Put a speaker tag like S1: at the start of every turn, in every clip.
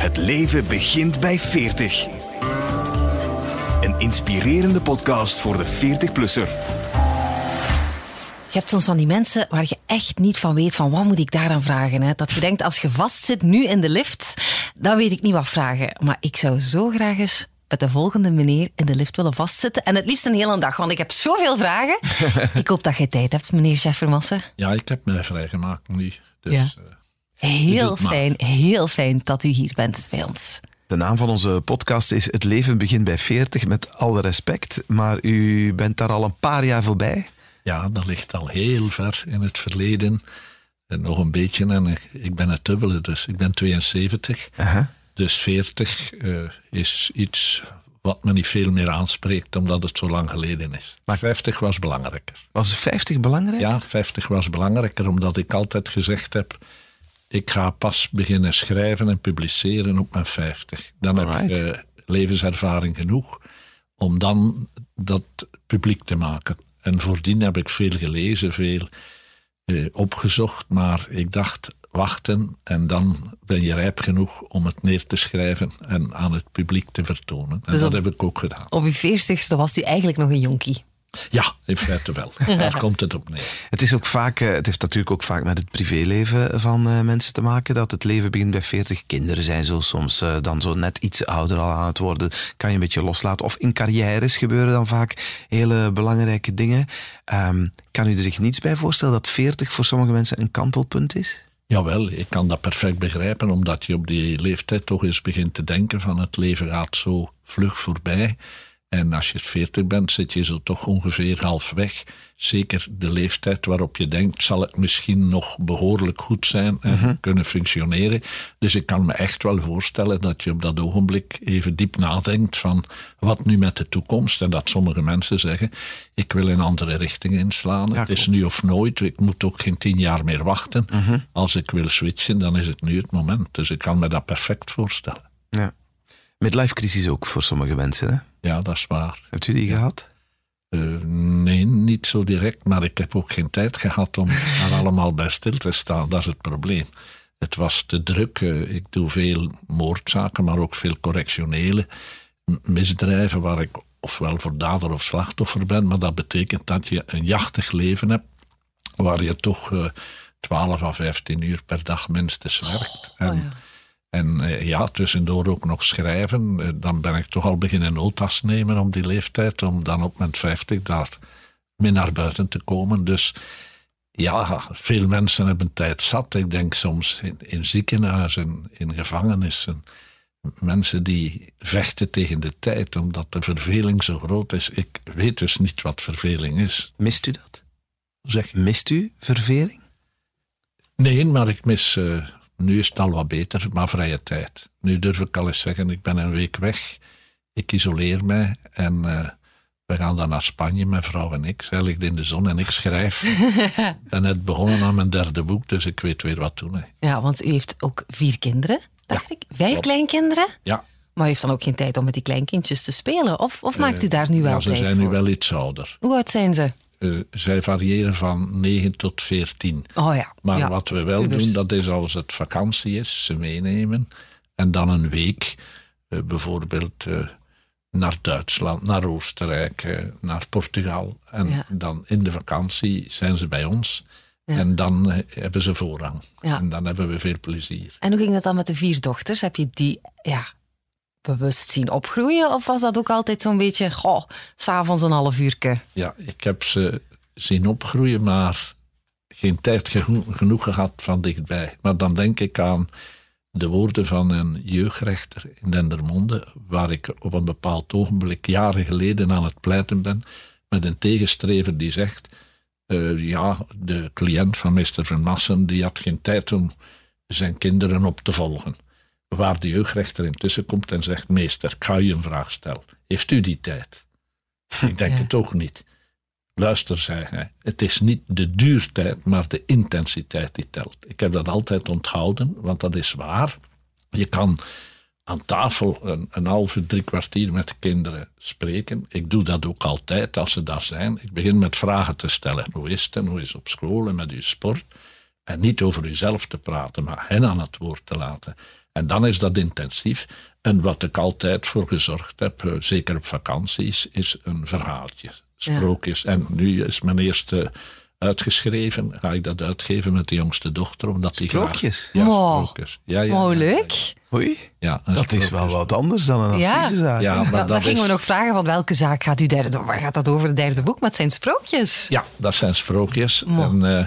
S1: Het leven begint bij 40. Een inspirerende podcast voor de 40-plusser.
S2: Je hebt soms van die mensen waar je echt niet van weet van wat moet ik daaraan vragen. Hè? Dat je denkt, als je vastzit nu in de lift, dan weet ik niet wat vragen. Maar ik zou zo graag eens met de volgende meneer in de lift willen vastzitten. En het liefst een hele dag, want ik heb zoveel vragen. ik hoop dat je tijd hebt, meneer Jeffermassen.
S3: Ja, ik heb mij vrijgemaakt nu. Dus,
S2: Ja. Heel fijn, heel fijn dat u hier bent bij ons.
S4: De naam van onze podcast is Het leven begint bij 40, met alle respect. Maar u bent daar al een paar jaar voorbij.
S3: ja, dat ligt al heel ver in het verleden. En nog een beetje. En ik, ik ben het dubbele, dus ik ben 72.
S4: Aha.
S3: Dus 40 eh, is iets wat me niet veel meer aanspreekt, omdat het zo lang geleden is. Maar 50 was belangrijker.
S4: Was 50 belangrijk?
S3: Ja, 50 was belangrijker, omdat ik altijd gezegd heb... Ik ga pas beginnen schrijven en publiceren op mijn 50. Dan heb ik eh, levenservaring genoeg om dan dat publiek te maken. En voordien heb ik veel gelezen, veel eh, opgezocht, maar ik dacht wachten en dan ben je rijp genoeg om het neer te schrijven en aan het publiek te vertonen. En
S2: Dus
S3: dat
S2: op-
S3: heb ik ook gedaan.
S2: Op uw veertigste was u eigenlijk nog een jonkie.
S3: Ja, in feite wel. Daar komt het op neer.
S4: Het, is ook vaak, eh, het heeft natuurlijk ook vaak met het privéleven van eh, mensen te maken. Dat het leven begint bij 40. Kinderen zijn zo soms eh, dan zo net iets ouder al aan het worden. Kan je een beetje loslaten. Of in carrières gebeuren dan vaak hele belangrijke dingen. Ehm, kan u er zich niets bij voorstellen dat 40 voor sommige mensen een kantelpunt is?
S3: Jawel, ik kan dat perfect begrijpen, omdat je op die leeftijd toch eens begint te denken van het leven gaat zo vlug voorbij. En als je 40 bent, zit je zo toch ongeveer halfweg. Zeker de leeftijd waarop je denkt, zal het misschien nog behoorlijk goed zijn en kunnen functioneren. Dus ik kan me echt wel voorstellen dat je op dat ogenblik even diep nadenkt van wat nu met de toekomst. En dat sommige mensen zeggen, ik wil een andere richting inslaan. het is nu of nooit, ik moet ook geen tien jaar meer wachten. Als ik wil switchen, dan is het nu het moment. Dus ik kan me dat perfect voorstellen.
S4: Ja. Midlife crisis ook voor sommige mensen. Hè?
S3: Ja, dat is waar.
S4: Hebt u die gehad?
S3: Eh, nee, niet zo direct, maar ik heb ook geen tijd gehad om daar allemaal bij stil te staan. Dat is het probleem. Het was te druk. eh, ik doe veel moordzaken, maar ook veel correctionele misdrijven waar ik ofwel voor dader of slachtoffer ben. Maar dat betekent dat je een jachtig leven hebt waar je toch eh 12 à 15 uur per dag minstens werkt. En, en eh, ja, tussendoor ook nog schrijven. Eh, dan ben ik toch al beginnen notas nemen om die leeftijd, om dan op mijn 50 daar mee naar buiten te komen. Dus ja, veel mensen hebben tijd zat. Ik denk soms in, in ziekenhuizen, in gevangenissen. Mensen die vechten tegen de tijd, omdat de verveling zo groot is. Ik weet dus niet wat verveling is.
S4: Mist u dat?
S3: Zeg?
S4: Mist u verveling?
S3: Nee, maar ik mis. eh, nu is het al wat beter, maar vrije tijd. Nu durf ik al eens zeggen: ik ben een week weg. Ik isoleer mij en eh, we gaan dan naar Spanje, mijn vrouw en ik. Zij ligt in de zon en ik schrijf. Ben net begonnen aan mijn derde boek, dus ik weet weer wat doen. hè.
S2: Ja, want u heeft ook vier kinderen, dacht ik. Vijf
S3: klopt.
S2: kleinkinderen?
S3: Ja,
S2: Maar u heeft dan ook geen tijd om met die kleinkindjes te spelen? Of, of maakt u daar nu wel
S3: ja, ze
S2: tijd
S3: zijn
S2: voor?
S3: nu wel iets ouder.
S2: Hoe oud zijn ze?
S3: Eh, zij variëren van 9 tot 14.
S2: Oh ja.
S3: Maar
S2: ja.
S3: wat we wel doen, dat is als het vakantie is, ze meenemen. En dan een week, eh, bijvoorbeeld eh, naar Duitsland, naar Oostenrijk, naar Portugal. En
S2: Ja.
S3: dan in de vakantie zijn ze bij ons.
S2: Ja.
S3: En dan hebben ze voorrang. En dan hebben we veel plezier.
S2: En hoe ging dat dan met de vier dochters? Heb je die ja, bewust zien opgroeien? Of was dat ook altijd zo'n beetje, goh, s'avonds een half uurtje?
S3: Ja, ik heb ze zien opgroeien, maar geen tijd geno- genoeg gehad van dichtbij. Maar dan denk ik aan de woorden van een jeugdrechter in Dendermonde, waar ik op een bepaald ogenblik jaren geleden aan het pleiten ben, met een tegenstrever die zegt, eh, ja, de cliënt van meester Vermassen, die had geen tijd om zijn kinderen op te volgen. Waar de jeugdrechter intussen komt en zegt, meester, ik ga u een vraag stellen. Heeft u die tijd? Ik denk
S2: Ja.
S3: het ook niet. Luister, zei hij, het is niet de duurtijd, maar de intensiteit die telt. Ik heb dat altijd onthouden, want dat is waar. Je kan aan tafel een, een half uur, drie kwartier met de kinderen spreken. Ik doe dat ook altijd als ze daar zijn. Ik begin met vragen te stellen. Hoe is het en hoe is het op school en met uw sport? En niet over uzelf te praten, maar hen aan het woord te laten. En dan is dat intensief. En wat ik altijd voor gezorgd heb, eh, zeker op vakanties, is een verhaaltje. Sprookjes. En nu is mijn eerste uitgeschreven. Ga ik dat uitgeven met de jongste dochter. Omdat die
S4: Sprookjes?
S3: Graag, ja,
S2: Wow.
S3: sprookjes. Ja, ja, ja,
S2: leuk.
S4: Oei,
S3: Ja,
S4: dat is wel wat anders dan een
S2: Ja.
S4: assisezaak.
S3: Ja, maar
S2: Dan, gingen
S3: is-
S2: we nog vragen van welke zaak gaat u derde... Waar gaat dat over, het derde boek? Met zijn sprookjes.
S3: Ja, dat zijn sprookjes. En, eh,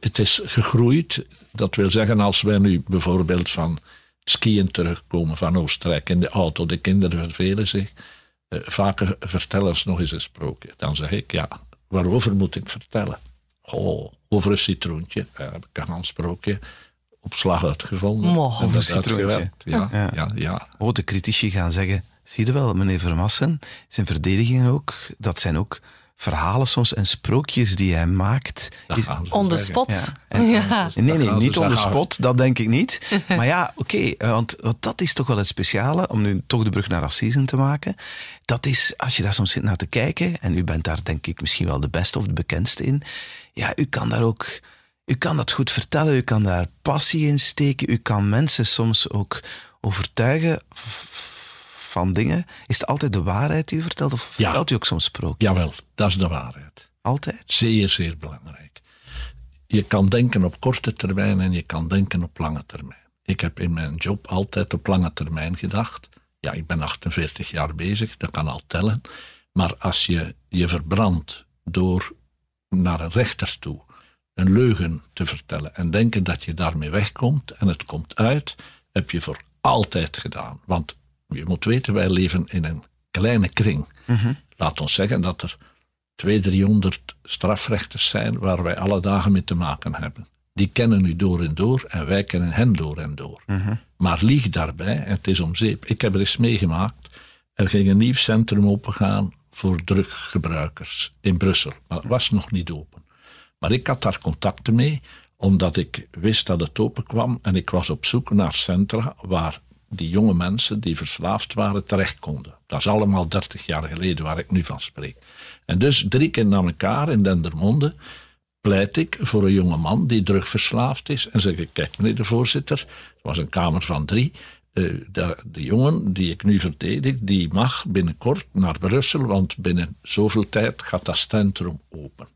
S3: het is gegroeid. Dat wil zeggen, als wij nu bijvoorbeeld van skiën terugkomen van Oostenrijk in de auto, de kinderen vervelen zich. eh, vaker vertellen ze nog eens een sprookje. Dan zeg ik, ja, waarover moet ik vertellen? Goh, over een citroentje. Ja, heb ik een sprookje op slag uitgevonden. En
S2: Over
S4: een citroentje.
S3: Ja,
S4: Ja.
S3: ja. Ja,
S4: Oh, de critici gaan zeggen, zie je wel, meneer Vermassen, zijn verdedigingen ook, dat zijn ook verhalen soms en sprookjes die hij maakt. Is-
S2: On the spot.
S4: Ja. En-
S2: Ja.
S4: Nee, nee, niet on the spot, dat denk ik niet. Maar ja, oké, eh, want, want dat is toch wel het speciale, om nu toch de brug naar Assisen te maken. Dat is, als je daar soms zit naar te kijken, en u bent daar denk ik misschien wel de beste of de bekendste in, ja, u kan daar ook, u kan dat goed vertellen, u kan daar passie in steken, u kan mensen soms ook overtuigen van dingen. Is het altijd de waarheid die u vertelt, of
S3: Ja.
S4: vertelt u ook soms sprookjes?
S3: Jawel, dat is de waarheid.
S4: Altijd?
S3: Zeer, zeer belangrijk. Je kan denken op korte termijn en je kan denken op lange termijn. Ik heb in mijn job altijd op lange termijn gedacht. Ja, ik ben 48 jaar bezig, dat kan al tellen. Maar als je je verbrandt door naar een rechter toe een leugen te vertellen en denken dat je daarmee wegkomt en het komt uit, heb je voor altijd gedaan. Want je moet weten, wij leven in een kleine kring. Laat ons zeggen dat er 200, 300 strafrechters zijn waar wij alle dagen mee te maken hebben. Die kennen u door en door en wij kennen hen door en door. Maar lieg daarbij, het is om zeep. Ik heb er eens meegemaakt. Er ging een nieuw centrum opengaan voor druggebruikers in Brussel. Maar het was nog niet open. Maar ik had daar contacten mee, omdat ik wist dat het open kwam. En ik was op zoek naar centra waar die jonge mensen die verslaafd waren terecht konden. Dat is allemaal 30 jaar geleden waar ik nu van spreek. En dus drie keer na elkaar in Dendermonde pleit ik voor een jonge man die drugverslaafd is. En zeg ik, kijk meneer de voorzitter, het was een kamer van drie. eh, de, de jongen die ik nu verdedig, die mag binnenkort naar Brussel, want binnen zoveel tijd gaat dat centrum open.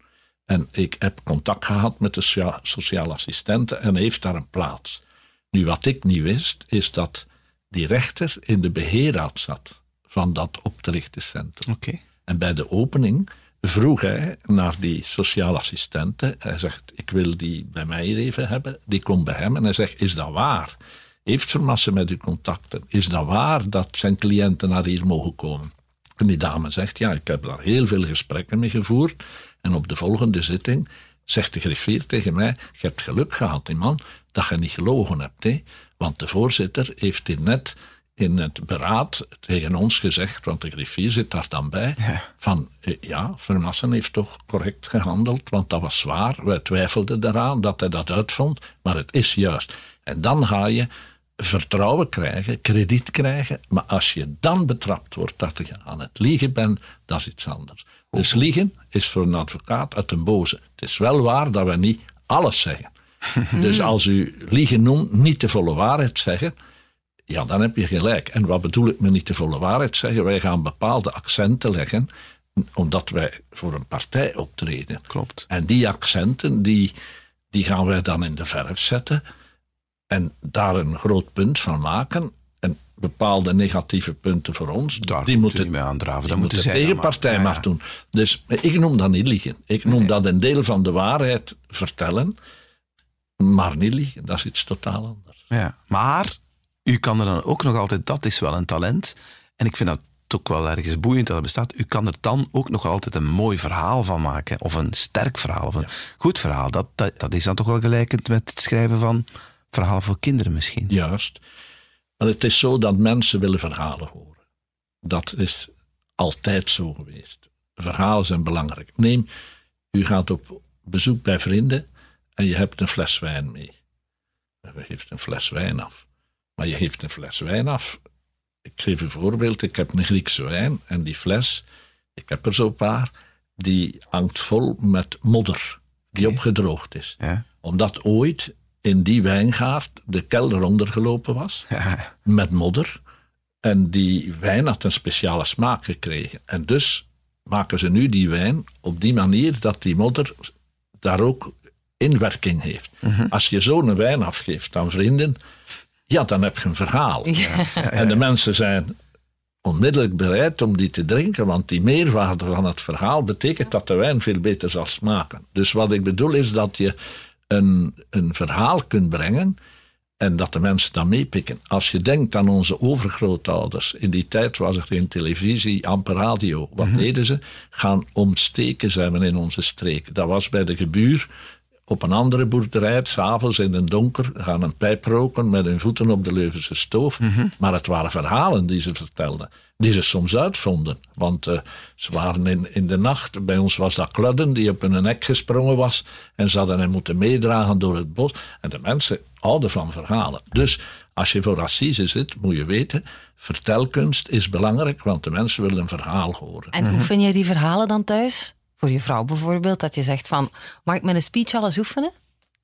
S3: En ik heb contact gehad met de socia- sociale assistenten en heeft daar een plaats. Nu, wat ik niet wist, is dat die rechter in de beheerraad zat van dat op te richten centrum.
S4: Oké.
S3: En bij de opening vroeg hij naar die sociale assistente. Hij zegt, ik wil die bij mij hier even hebben. Die komt bij hem en hij zegt, is dat waar? Heeft Vermassen met uw contacten? Is dat waar dat zijn cliënten naar hier mogen komen? En die dame zegt, ja, ik heb daar heel veel gesprekken mee gevoerd. En op de volgende zitting zegt de griffier tegen mij, je hebt geluk gehad, die man, dat je niet gelogen hebt. Hè? Want de voorzitter heeft hier net in het beraad tegen ons gezegd, want de griffier zit daar dan bij, van eh, ja, Vermassen heeft toch correct gehandeld, want dat was zwaar. Wij twijfelden daaraan dat hij dat uitvond, maar het is juist. En dan ga je vertrouwen krijgen, krediet krijgen, maar als je dan betrapt wordt dat je aan het liegen bent, dat is iets anders. Dus liegen is voor een advocaat uit een boze. Het is wel waar dat we niet alles zeggen. Dus als u liegen noemt, niet de volle waarheid zeggen, ja, dan heb je gelijk. En wat bedoel ik met niet de volle waarheid zeggen? Wij gaan bepaalde accenten leggen, omdat wij voor een partij optreden.
S4: Klopt.
S3: En die accenten, die, die gaan wij dan in de verf zetten en daar een groot punt van maken. En bepaalde negatieve punten voor ons,
S4: Daar
S3: die
S4: moet
S3: moeten
S4: niet mee aandraven.
S3: die
S4: Dat
S3: moet de tegenpartij
S4: maar-
S3: maar,
S4: ja,
S3: doen. Dus ik noem dat niet liegen. Ik noem dat een deel van de waarheid vertellen, maar niet liegen. Dat is iets totaal anders.
S4: Ja, maar u kan er dan ook nog altijd, dat is wel een talent. En ik vind dat ook wel ergens boeiend dat het bestaat. U kan er dan ook nog altijd een mooi verhaal van maken. Of een sterk verhaal, of een goed verhaal. Dat, dat, dat is dan toch wel gelijkend met het schrijven van verhalen voor kinderen misschien.
S3: Juist. Maar het is zo dat mensen willen verhalen horen. Dat is altijd zo geweest. Verhalen zijn belangrijk. Neem, u gaat op bezoek bij vrienden en je hebt een fles wijn mee. Je geeft een fles wijn af. Maar je geeft een fles wijn af. Ik geef een voorbeeld. Ik heb een Griekse wijn en die fles, ik heb er zo'n paar, die hangt vol met modder die opgedroogd is
S4: Ja.
S3: omdat ooit in die wijngaard de kelder ondergelopen was,
S4: Ja.
S3: met modder. En die wijn had een speciale smaak gekregen. En dus maken ze nu die wijn op die manier dat die modder daar ook inwerking heeft. Als je zo'n wijn afgeeft aan vrienden, ja, dan heb je een verhaal. En de mensen zijn onmiddellijk bereid om die te drinken, want die meerwaarde van het verhaal betekent dat de wijn veel beter zal smaken. Dus wat ik bedoel is dat je een, een verhaal kunt brengen en dat de mensen dat meepikken. Als je denkt aan onze overgrootouders, in die tijd was er geen televisie, amper radio. Wat deden ze? Gaan omsteken zijn we in onze streek. Dat was bij de gebuur op een andere boerderij, s'avonds in het donker, gaan een pijp roken met hun voeten op de Leuvense stoof. Maar het waren verhalen die ze vertelden, die ze soms uitvonden. Want eh, ze waren in, in de nacht, bij ons was dat Kludden, die op een nek gesprongen was. En ze hadden hem moeten meedragen door het bos. En de mensen houden van verhalen. Dus als je voor Assise zit, moet je weten, vertelkunst is belangrijk, want de mensen willen een verhaal horen.
S2: En oefen jij die verhalen dan thuis? Voor je vrouw bijvoorbeeld, dat je zegt van, mag ik mijn speech al eens oefenen?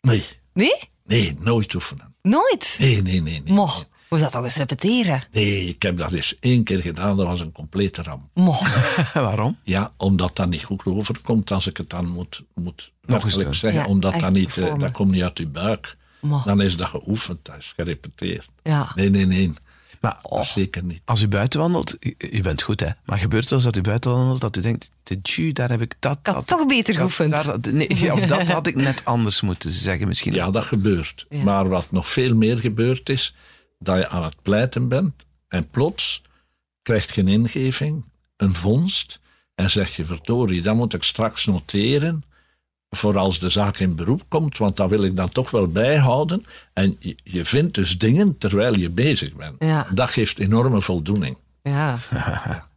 S3: Nee,
S2: Nee?
S3: nee, nooit oefenen.
S2: Nooit?
S3: Nee, nee, nee. nee.
S2: Moch, moet dat toch eens repeteren?
S3: Nee, ik heb dat eens één keer gedaan, dat was een complete ramp.
S2: Moch.
S4: Waarom?
S3: Ja, omdat dat niet goed overkomt als ik het dan moet, moet
S4: Nog eens
S3: zeggen.
S2: Ja,
S3: omdat dat niet, eh, dat komt niet uit je buik. Dan is dat geoefend, dat is gerepeteerd.
S2: Ja.
S3: Nee, nee, nee.
S4: Maar
S3: Dat zeker niet.
S4: als u buiten wandelt, u, u bent goed hè, maar gebeurt het wel eens dat u buiten wandelt, dat u denkt, de ju, daar heb ik dat...
S2: Ik had
S4: dat-
S2: toch beter
S4: dat-
S2: geoefend.
S4: daar- nee, ja, of dat had ik net anders moeten zeggen misschien.
S3: Ja, dat gebeurt.
S2: Ja.
S3: Maar wat nog veel meer gebeurt is, dat je aan het pleiten bent en plots krijgt je een ingeving, een vondst, en zeg je, verdorie, dat moet ik straks noteren, voor als de zaak in beroep komt, want dat wil ik dan toch wel bijhouden. En je, je vindt dus dingen terwijl je bezig bent.
S2: Ja.
S3: Dat geeft enorme voldoening.
S2: Ja.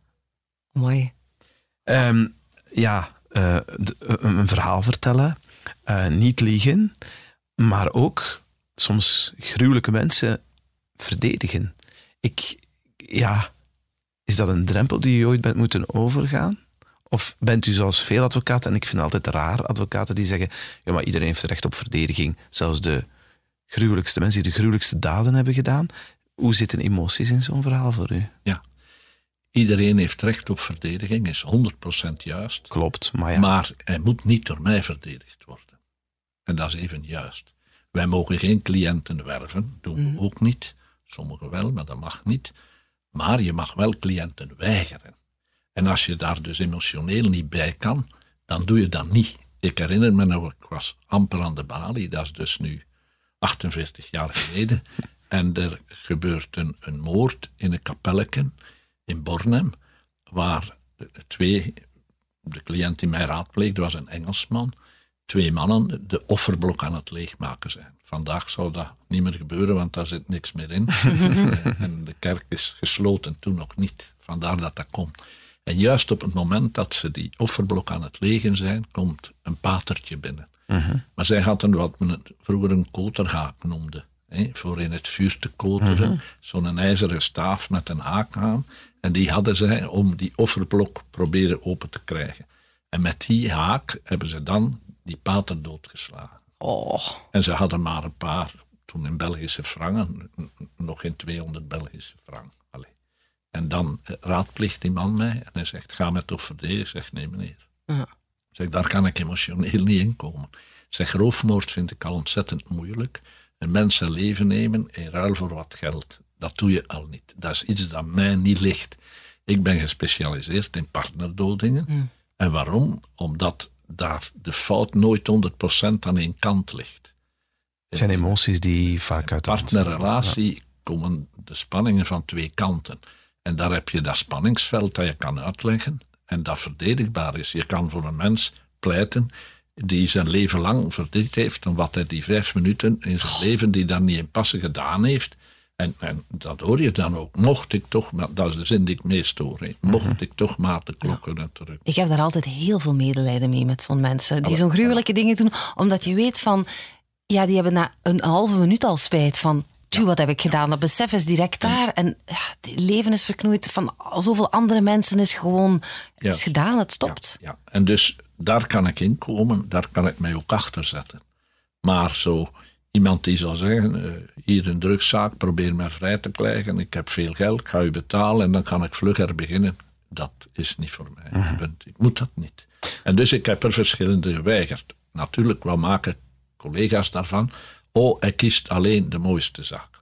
S2: Mooi.
S4: Ehm, ja, eh, d- een verhaal vertellen, eh, niet liegen, maar ook soms gruwelijke mensen verdedigen. Ik, ja, is dat een drempel die u ooit bent moeten overgaan? Of bent u zoals veel advocaten, en ik vind het altijd raar, advocaten die zeggen, ja, maar iedereen heeft recht op verdediging, zelfs de gruwelijkste mensen die de gruwelijkste daden hebben gedaan. Hoe zitten emoties in zo'n verhaal voor u?
S3: Iedereen heeft recht op verdediging, is 100% juist.
S4: Klopt, maar ja.
S3: Maar hij moet niet door mij verdedigd worden. En dat is even juist. Wij mogen geen cliënten werven, doen we ook niet. Sommigen wel, maar dat mag niet. Maar je mag wel cliënten weigeren. En als je daar dus emotioneel niet bij kan, dan doe je dat niet. Ik herinner me nog, ik was amper aan de balie, dat is dus nu 48 jaar geleden. En er gebeurt een, een moord in een kapelleken in Bornem, waar twee de cliënt die mij raadpleegde was een Engelsman. Twee mannen de offerblok aan het leegmaken zijn. Vandaag zou dat niet meer gebeuren, want daar zit niks meer in. En de kerk is gesloten, toen nog niet. Vandaar dat dat komt. En juist op het moment dat ze die offerblok aan het legen zijn, komt een patertje binnen. Maar zij hadden wat men vroeger een koterhaak noemde. Hè, voor in het vuur te koteren. Zo'n ijzeren staaf met een haak aan. En die hadden zij om die offerblok proberen open te krijgen. En met die haak hebben ze dan die pater doodgeslagen.
S2: Oh.
S3: En ze hadden maar een paar, toen in Belgische frangen, nog geen 200 Belgische frank. Allee. En dan raadpleegt die man mij en hij zegt, ga mij toch verdedigen? Ik zeg, nee meneer.
S2: Ja.
S3: Zeg, daar kan ik emotioneel niet in komen. Zeg, roofmoord vind ik al ontzettend moeilijk. Een mens zijn leven nemen in ruil voor wat geld, dat doe je al niet. Dat is iets dat mij niet ligt. Ik ben gespecialiseerd in partnerdodingen. En waarom? Omdat daar de fout nooit 100% aan één kant ligt.
S4: Het zijn emoties die vaak uit de
S3: partnerrelatie komen de spanningen van twee kanten. En daar heb je dat spanningsveld dat je kan uitleggen en dat verdedigbaar is. Je kan voor een mens pleiten die zijn leven lang verdriet heeft om wat hij die vijf minuten in zijn leven die daar niet in passen gedaan heeft. En, en dat hoor je dan ook. Mocht ik toch, maar dat is de zin die ik meest hoor, hè. mocht ik toch maar de klok kunnen terug.
S2: Ik heb daar altijd heel veel medelijden mee met zo'n mensen. Die zo'n gruwelijke dingen doen. Omdat je weet van... Ja, die hebben na een halve minuut al spijt van... Tjoe, wat heb ik gedaan? Dat besef is direct daar. En ja, het leven is verknoeid. Van al zoveel andere mensen is gewoon... Het
S3: Ja.
S2: is gedaan, het stopt.
S3: Ja, en dus daar kan ik in komen, daar kan ik mij ook achter zetten. Maar zo Iemand die zou zeggen, uh, hier een drugszaak, probeer mij vrij te krijgen. Ik heb veel geld, ik ga u betalen en dan kan ik vlugger beginnen. Dat is niet voor mij. Mhm. Ik moet dat niet. En dus ik heb er verschillende geweigerd. Natuurlijk, wat maken collega's daarvan? Oh, hij kiest alleen de mooiste zaken.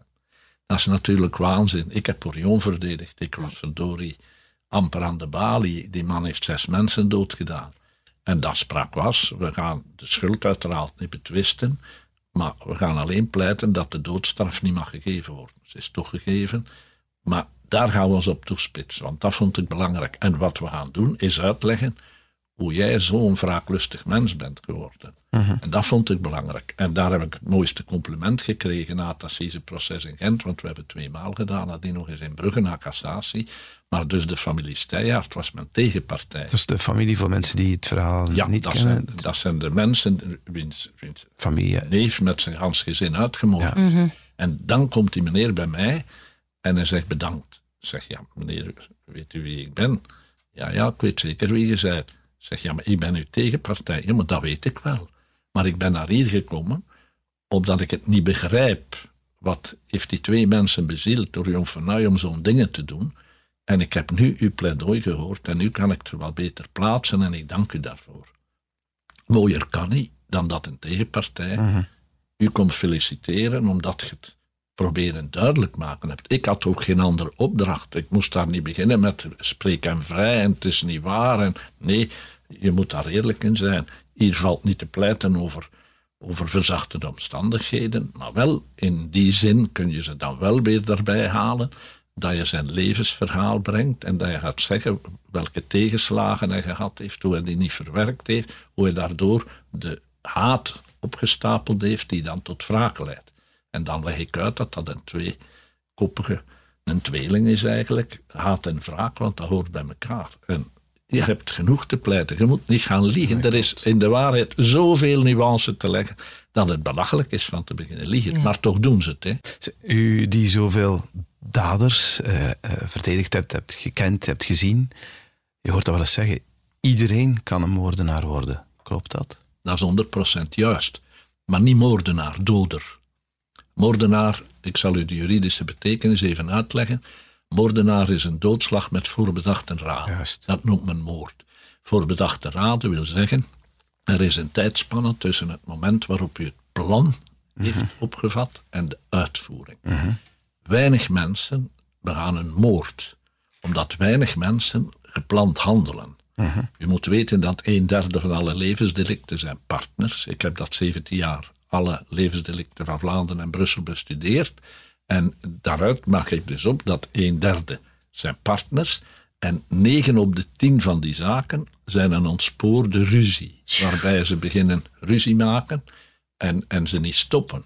S3: Dat is natuurlijk waanzin. Ik heb Orion verdedigd. Ik was verdorie amper aan de balie. Die man heeft zes mensen doodgedaan. En dat sprak was, we gaan de schuld uiteraard niet betwisten, maar we gaan alleen pleiten dat de doodstraf niet mag gegeven worden. Ze is toegegeven, maar daar gaan we ons op toespitsen, want dat vond ik belangrijk. En wat we gaan doen, is uitleggen hoe jij zo'n wraaklustig mens bent geworden. Mhm. En dat vond ik belangrijk. En daar heb ik het mooiste compliment gekregen na het assiseproces in Gent, want we hebben twee maal gedaan, nadien nog eens in Brugge na cassatie. Maar dus de familie Steyhaert was mijn tegenpartij.
S4: Dat is de familie van mensen die het verhaal
S3: ja,
S4: niet
S3: dat
S4: kennen?
S3: Zijn, dat zijn de mensen wiens, wiens familie. neef met zijn gans gezin uitgemoord. En dan komt die meneer bij mij en hij zegt bedankt. Ik zeg, ja meneer, weet u wie ik ben? Ja, ja, ik weet zeker wie je bent. Zeg, ja, maar ik ben uw tegenpartij. Ja, maar dat weet ik wel. Maar ik ben naar hier gekomen omdat ik het niet begrijp. Wat heeft die twee mensen bezield door Jon van om zo'n dingen te doen? En ik heb nu uw pleidooi gehoord en nu kan ik het wat beter plaatsen en ik dank u daarvoor. Mooier kan niet dan dat een tegenpartij mhm. u komt feliciteren omdat je het proberen duidelijk maken hebt. Ik had ook geen andere opdracht. Ik moest daar niet beginnen met spreek en vrij en het is niet waar. En, nee, je moet daar eerlijk in zijn. Hier valt niet te pleiten over, over verzachte omstandigheden, maar wel in die zin kun je ze dan wel weer daarbij halen dat je zijn levensverhaal brengt en dat je gaat zeggen welke tegenslagen hij gehad heeft, hoe hij die niet verwerkt heeft, hoe hij daardoor de haat opgestapeld heeft die dan tot wraak leidt. En dan leg ik uit dat dat een tweekoppige, een tweeling is eigenlijk, haat en wraak, want dat hoort bij elkaar. En je hebt genoeg te pleiten, je moet niet gaan liegen. er is in de waarheid zoveel nuance te leggen dat het belachelijk is van te beginnen liegen. Maar toch doen ze het. Hè.
S4: U die zoveel daders uh, verdedigd hebt, hebt gekend, hebt gezien. Je hoort dat wel eens zeggen. Iedereen kan een moordenaar worden. Klopt dat?
S3: Dat is 100% juist. Maar niet moordenaar, doder. Moordenaar, ik zal u de juridische betekenis even uitleggen. Moordenaar is een doodslag met voorbedachte raden. Juist. Dat noemt men moord. Voorbedachte raden wil zeggen, er is een tijdspanne tussen het moment waarop u het plan heeft mhm. opgevat en de uitvoering. Mm Weinig mensen begaan een moord, omdat weinig mensen gepland handelen. Uh U moet weten dat een derde van alle levensdelicten zijn partners. Ik heb dat 17 jaar alle levensdelicten van Vlaanderen en Brussel bestudeerd. En daaruit maak ik dus op dat een derde zijn partners. En negen op de tien van die zaken zijn een ontspoorde ruzie. Waarbij ze beginnen ruzie maken en, en ze niet stoppen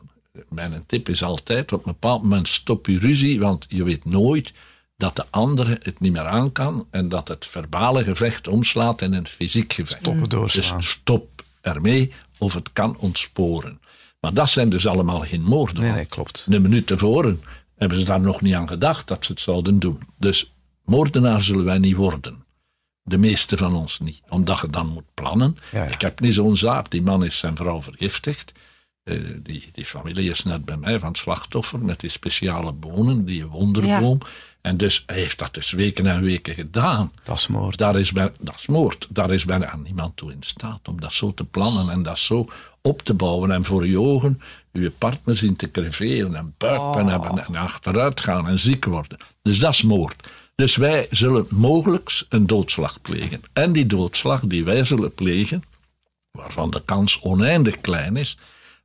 S3: mijn tip is altijd, op een bepaald moment stop je ruzie, want je weet nooit dat de andere het niet meer aan kan en dat het verbale gevecht omslaat in een fysiek gevecht.
S4: Stoppen doorslaan.
S3: Dus stop ermee of het kan ontsporen. Maar dat zijn dus allemaal geen moorden.
S4: Nee, nee, klopt.
S3: Een minuut tevoren hebben ze daar nog niet aan gedacht dat ze het zouden doen. Dus moordenaar zullen wij niet worden. De meeste van ons niet. Omdat je dan moet plannen. Ik heb niet zo'n zaak. Die man is zijn vrouw vergiftigd. Eh, die, die familie is net bij mij van het slachtoffer met die speciale bonen, die wonderboom. En dus hij heeft dat dus weken en weken gedaan.
S4: Dat is moord.
S3: Daar is, bij, dat is moord. Daar is bijna niemand toe in staat om dat zo te plannen en dat zo op te bouwen. En voor je ogen je partner zien te creveren en buikpijn oh. hebben en achteruit gaan en ziek worden. Dus dat is moord. Dus wij zullen mogelijk een doodslag plegen. En die doodslag die wij zullen plegen, waarvan de kans oneindig klein is,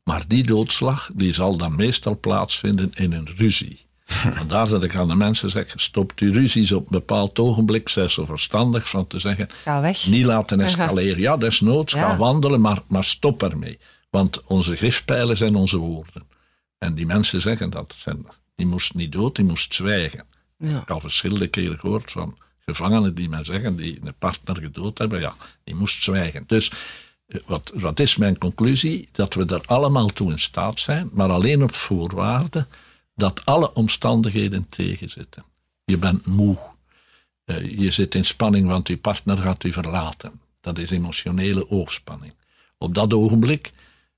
S3: maar die doodslag die zal dan meestal plaatsvinden in een ruzie. Vandaar dat ik aan de mensen zeg: stop die ruzies op een bepaald ogenblik. Zij zo verstandig van te zeggen:
S2: ga weg.
S3: Niet laten escaleren. Ja, desnoods, ja. ga wandelen, maar, maar stop ermee. Want onze griftpijlen zijn onze woorden. En die mensen zeggen dat. Zijn, die moest niet dood, die moest zwijgen. Ja. Ik heb al verschillende keren gehoord van gevangenen die mij zeggen, die een partner gedood hebben, ja, die moest zwijgen. Dus wat, wat is mijn conclusie? Dat we er allemaal toe in staat zijn, maar alleen op voorwaarde dat alle omstandigheden tegenzitten. Je bent moe. Uh, je zit in spanning, want je partner gaat u verlaten. Dat is emotionele oogspanning. Op dat ogenblik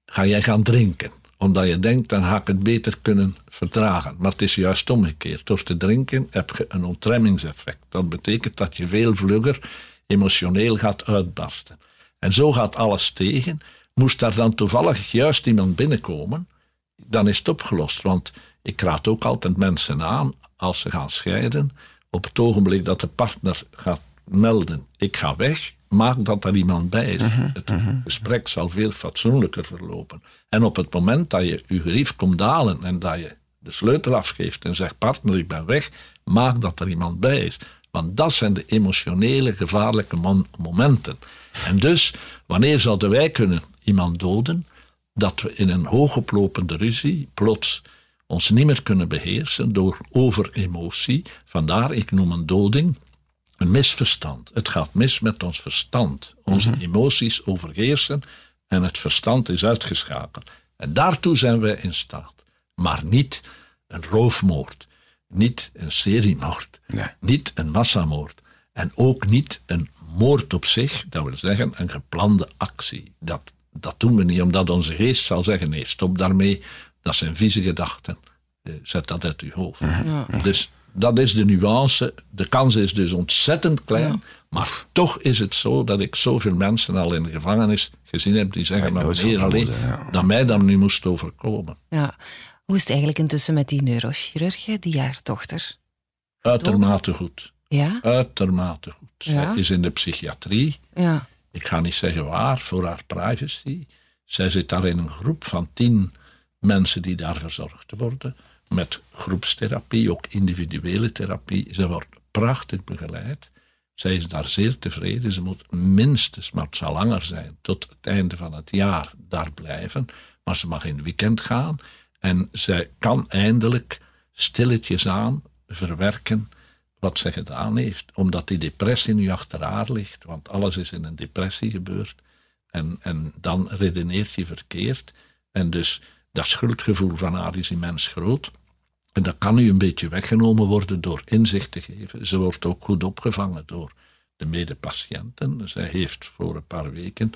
S3: ga jij gaan drinken Omdat je denkt, dan ga ik het beter kunnen verdragen. Maar het is juist omgekeerd. Door te drinken heb je een ontremmingseffect. Dat betekent dat je veel vlugger emotioneel gaat uitbarsten. En zo gaat alles tegen. Moest daar dan toevallig juist iemand binnenkomen, dan is het opgelost. Want ik raad ook altijd mensen aan, als ze gaan scheiden, op het ogenblik dat de partner gaat melden, ik ga weg, maak dat er iemand bij is.
S4: Mhm,
S3: het gesprek zal veel fatsoenlijker verlopen. En op het moment dat je je gerief komt halen en dat je de sleutel afgeeft en zegt, partner, ik ben weg, maak dat er iemand bij is. Want dat zijn de emotionele, gevaarlijke momenten. En dus, wanneer zouden wij kunnen iemand doden? Dat we in een hoogoplopende ruzie plots ons niet meer kunnen beheersen door overemotie. Vandaar, ik noem een doding, een misverstand. Het gaat mis met ons verstand. Onze emoties overheersen en het verstand is uitgeschakeld. En daartoe zijn wij in staat. Maar niet een roofmoord, niet een seriemoord,
S4: Nee.
S3: niet een massamoord. En ook niet een moord op zich, dat wil zeggen een geplande actie. Dat, dat doen we niet omdat onze geest zal zeggen: nee, stop daarmee, dat zijn vieze gedachten. Eh, Zet dat uit uw hoofd. Dus dat is de nuance. De kans is dus ontzettend klein. Maar toch is het zo dat ik zoveel mensen al in de gevangenis gezien heb die zeggen: maar
S4: van
S3: alleen
S4: ja.
S3: dat mij dan nu moest overkomen.
S2: Ja. Hoe is het eigenlijk intussen met die neurochirurg, hè, die haar dochter?
S3: Uitermate goed.
S2: Ja?
S3: Uitermate goed.
S2: Ja.
S3: Zij is in de psychiatrie.
S2: Ja.
S3: Ik ga niet zeggen waar, voor haar privacy. Zij zit daar in een groep van tien mensen die daar verzorgd worden. Met groepstherapie, ook individuele therapie. Ze wordt prachtig begeleid. Zij is daar zeer tevreden. Ze moet minstens, maar het zal langer zijn, tot het einde van het jaar daar blijven. Maar ze mag in het weekend gaan. En zij kan eindelijk stilletjes aan verwerken wat zij gedaan heeft. Omdat die depressie nu achter haar ligt. Want alles is in een depressie gebeurd. En, en dan redeneert je verkeerd. En dus dat schuldgevoel van haar is immens groot. En dat kan nu een beetje weggenomen worden door inzicht te geven. Ze wordt ook goed opgevangen door de medepatiënten. Zij heeft voor een paar weken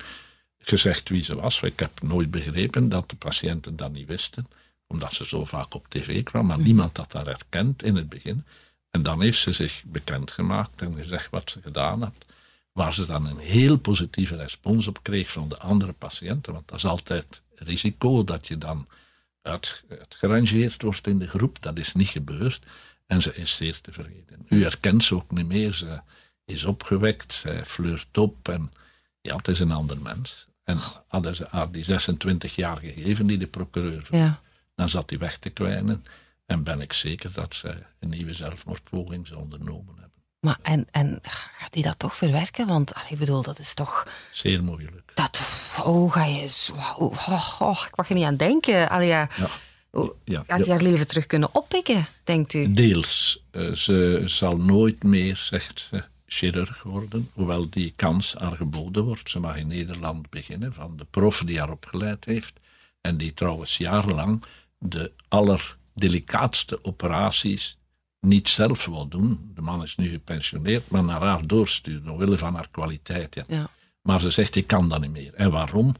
S3: gezegd wie ze was. Ik heb nooit begrepen dat de patiënten dat niet wisten, omdat ze zo vaak op tv kwam, maar niemand had haar herkend in het begin. En dan heeft ze zich bekendgemaakt en gezegd wat ze gedaan had. Waar ze dan een heel positieve respons op kreeg van de andere patiënten. Want dat is altijd risico dat je dan uit, uitgerangeerd wordt in de groep. Dat is niet gebeurd. En ze is zeer tevreden. U herkent ze ook niet meer. Ze is opgewekt, zij flirt op. En ja, het is een ander mens. En hadden ze haar die 26 jaar gegeven die de procureur
S2: Ja.
S3: dan zat hij weg te kwijnen. En ben ik zeker dat zij een nieuwe zelfmoordpoging zou ondernomen.
S2: Maar en, en gaat hij dat toch verwerken? Want allee, ik bedoel, dat is toch...
S3: Zeer moeilijk.
S2: Dat, oh, ga je zo... Oh, oh, oh, ik mag er niet aan denken. Allee, ja.
S3: Ja.
S2: Oh,
S3: Ja,
S2: Gaat
S3: ja.
S2: hij haar leven terug kunnen oppikken, denkt u?
S3: Deels. Eh, ze zal nooit meer, zegt ze, chirurg worden. Hoewel die kans haar geboden wordt. Ze mag in Nederland beginnen van de prof die haar opgeleid heeft. En die trouwens jarenlang de allerdelicaatste operaties niet zelf wil doen. De man is nu gepensioneerd, maar naar haar doorsturen. Omwille van haar kwaliteit. Ja.
S2: Ja.
S3: Maar ze zegt, ik kan dat niet meer. En waarom?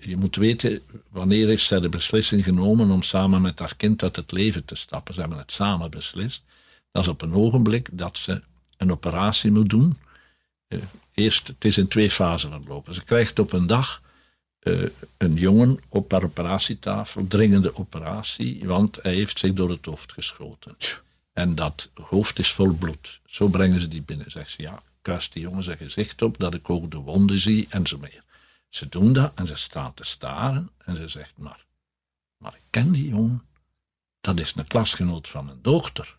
S3: Je moet weten, wanneer heeft zij de beslissing genomen om samen met haar kind uit het leven te stappen? Ze hebben het samen beslist. Dat is op een ogenblik dat ze een operatie moet doen. Eh, Eerst, het is in twee fasen verlopen. Ze krijgt op een dag eh, een jongen op haar operatietafel, dringende operatie, want hij heeft zich door het hoofd geschoten. En dat hoofd is vol bloed. Zo brengen ze die binnen. Zegt ze, ja, kuist die jongen zijn gezicht op, dat ik ook de wonden zie en zo meer. Ze doen dat en ze staan te staren en ze zegt, maar, maar ik ken die jongen. Dat is een klasgenoot van mijn dochter.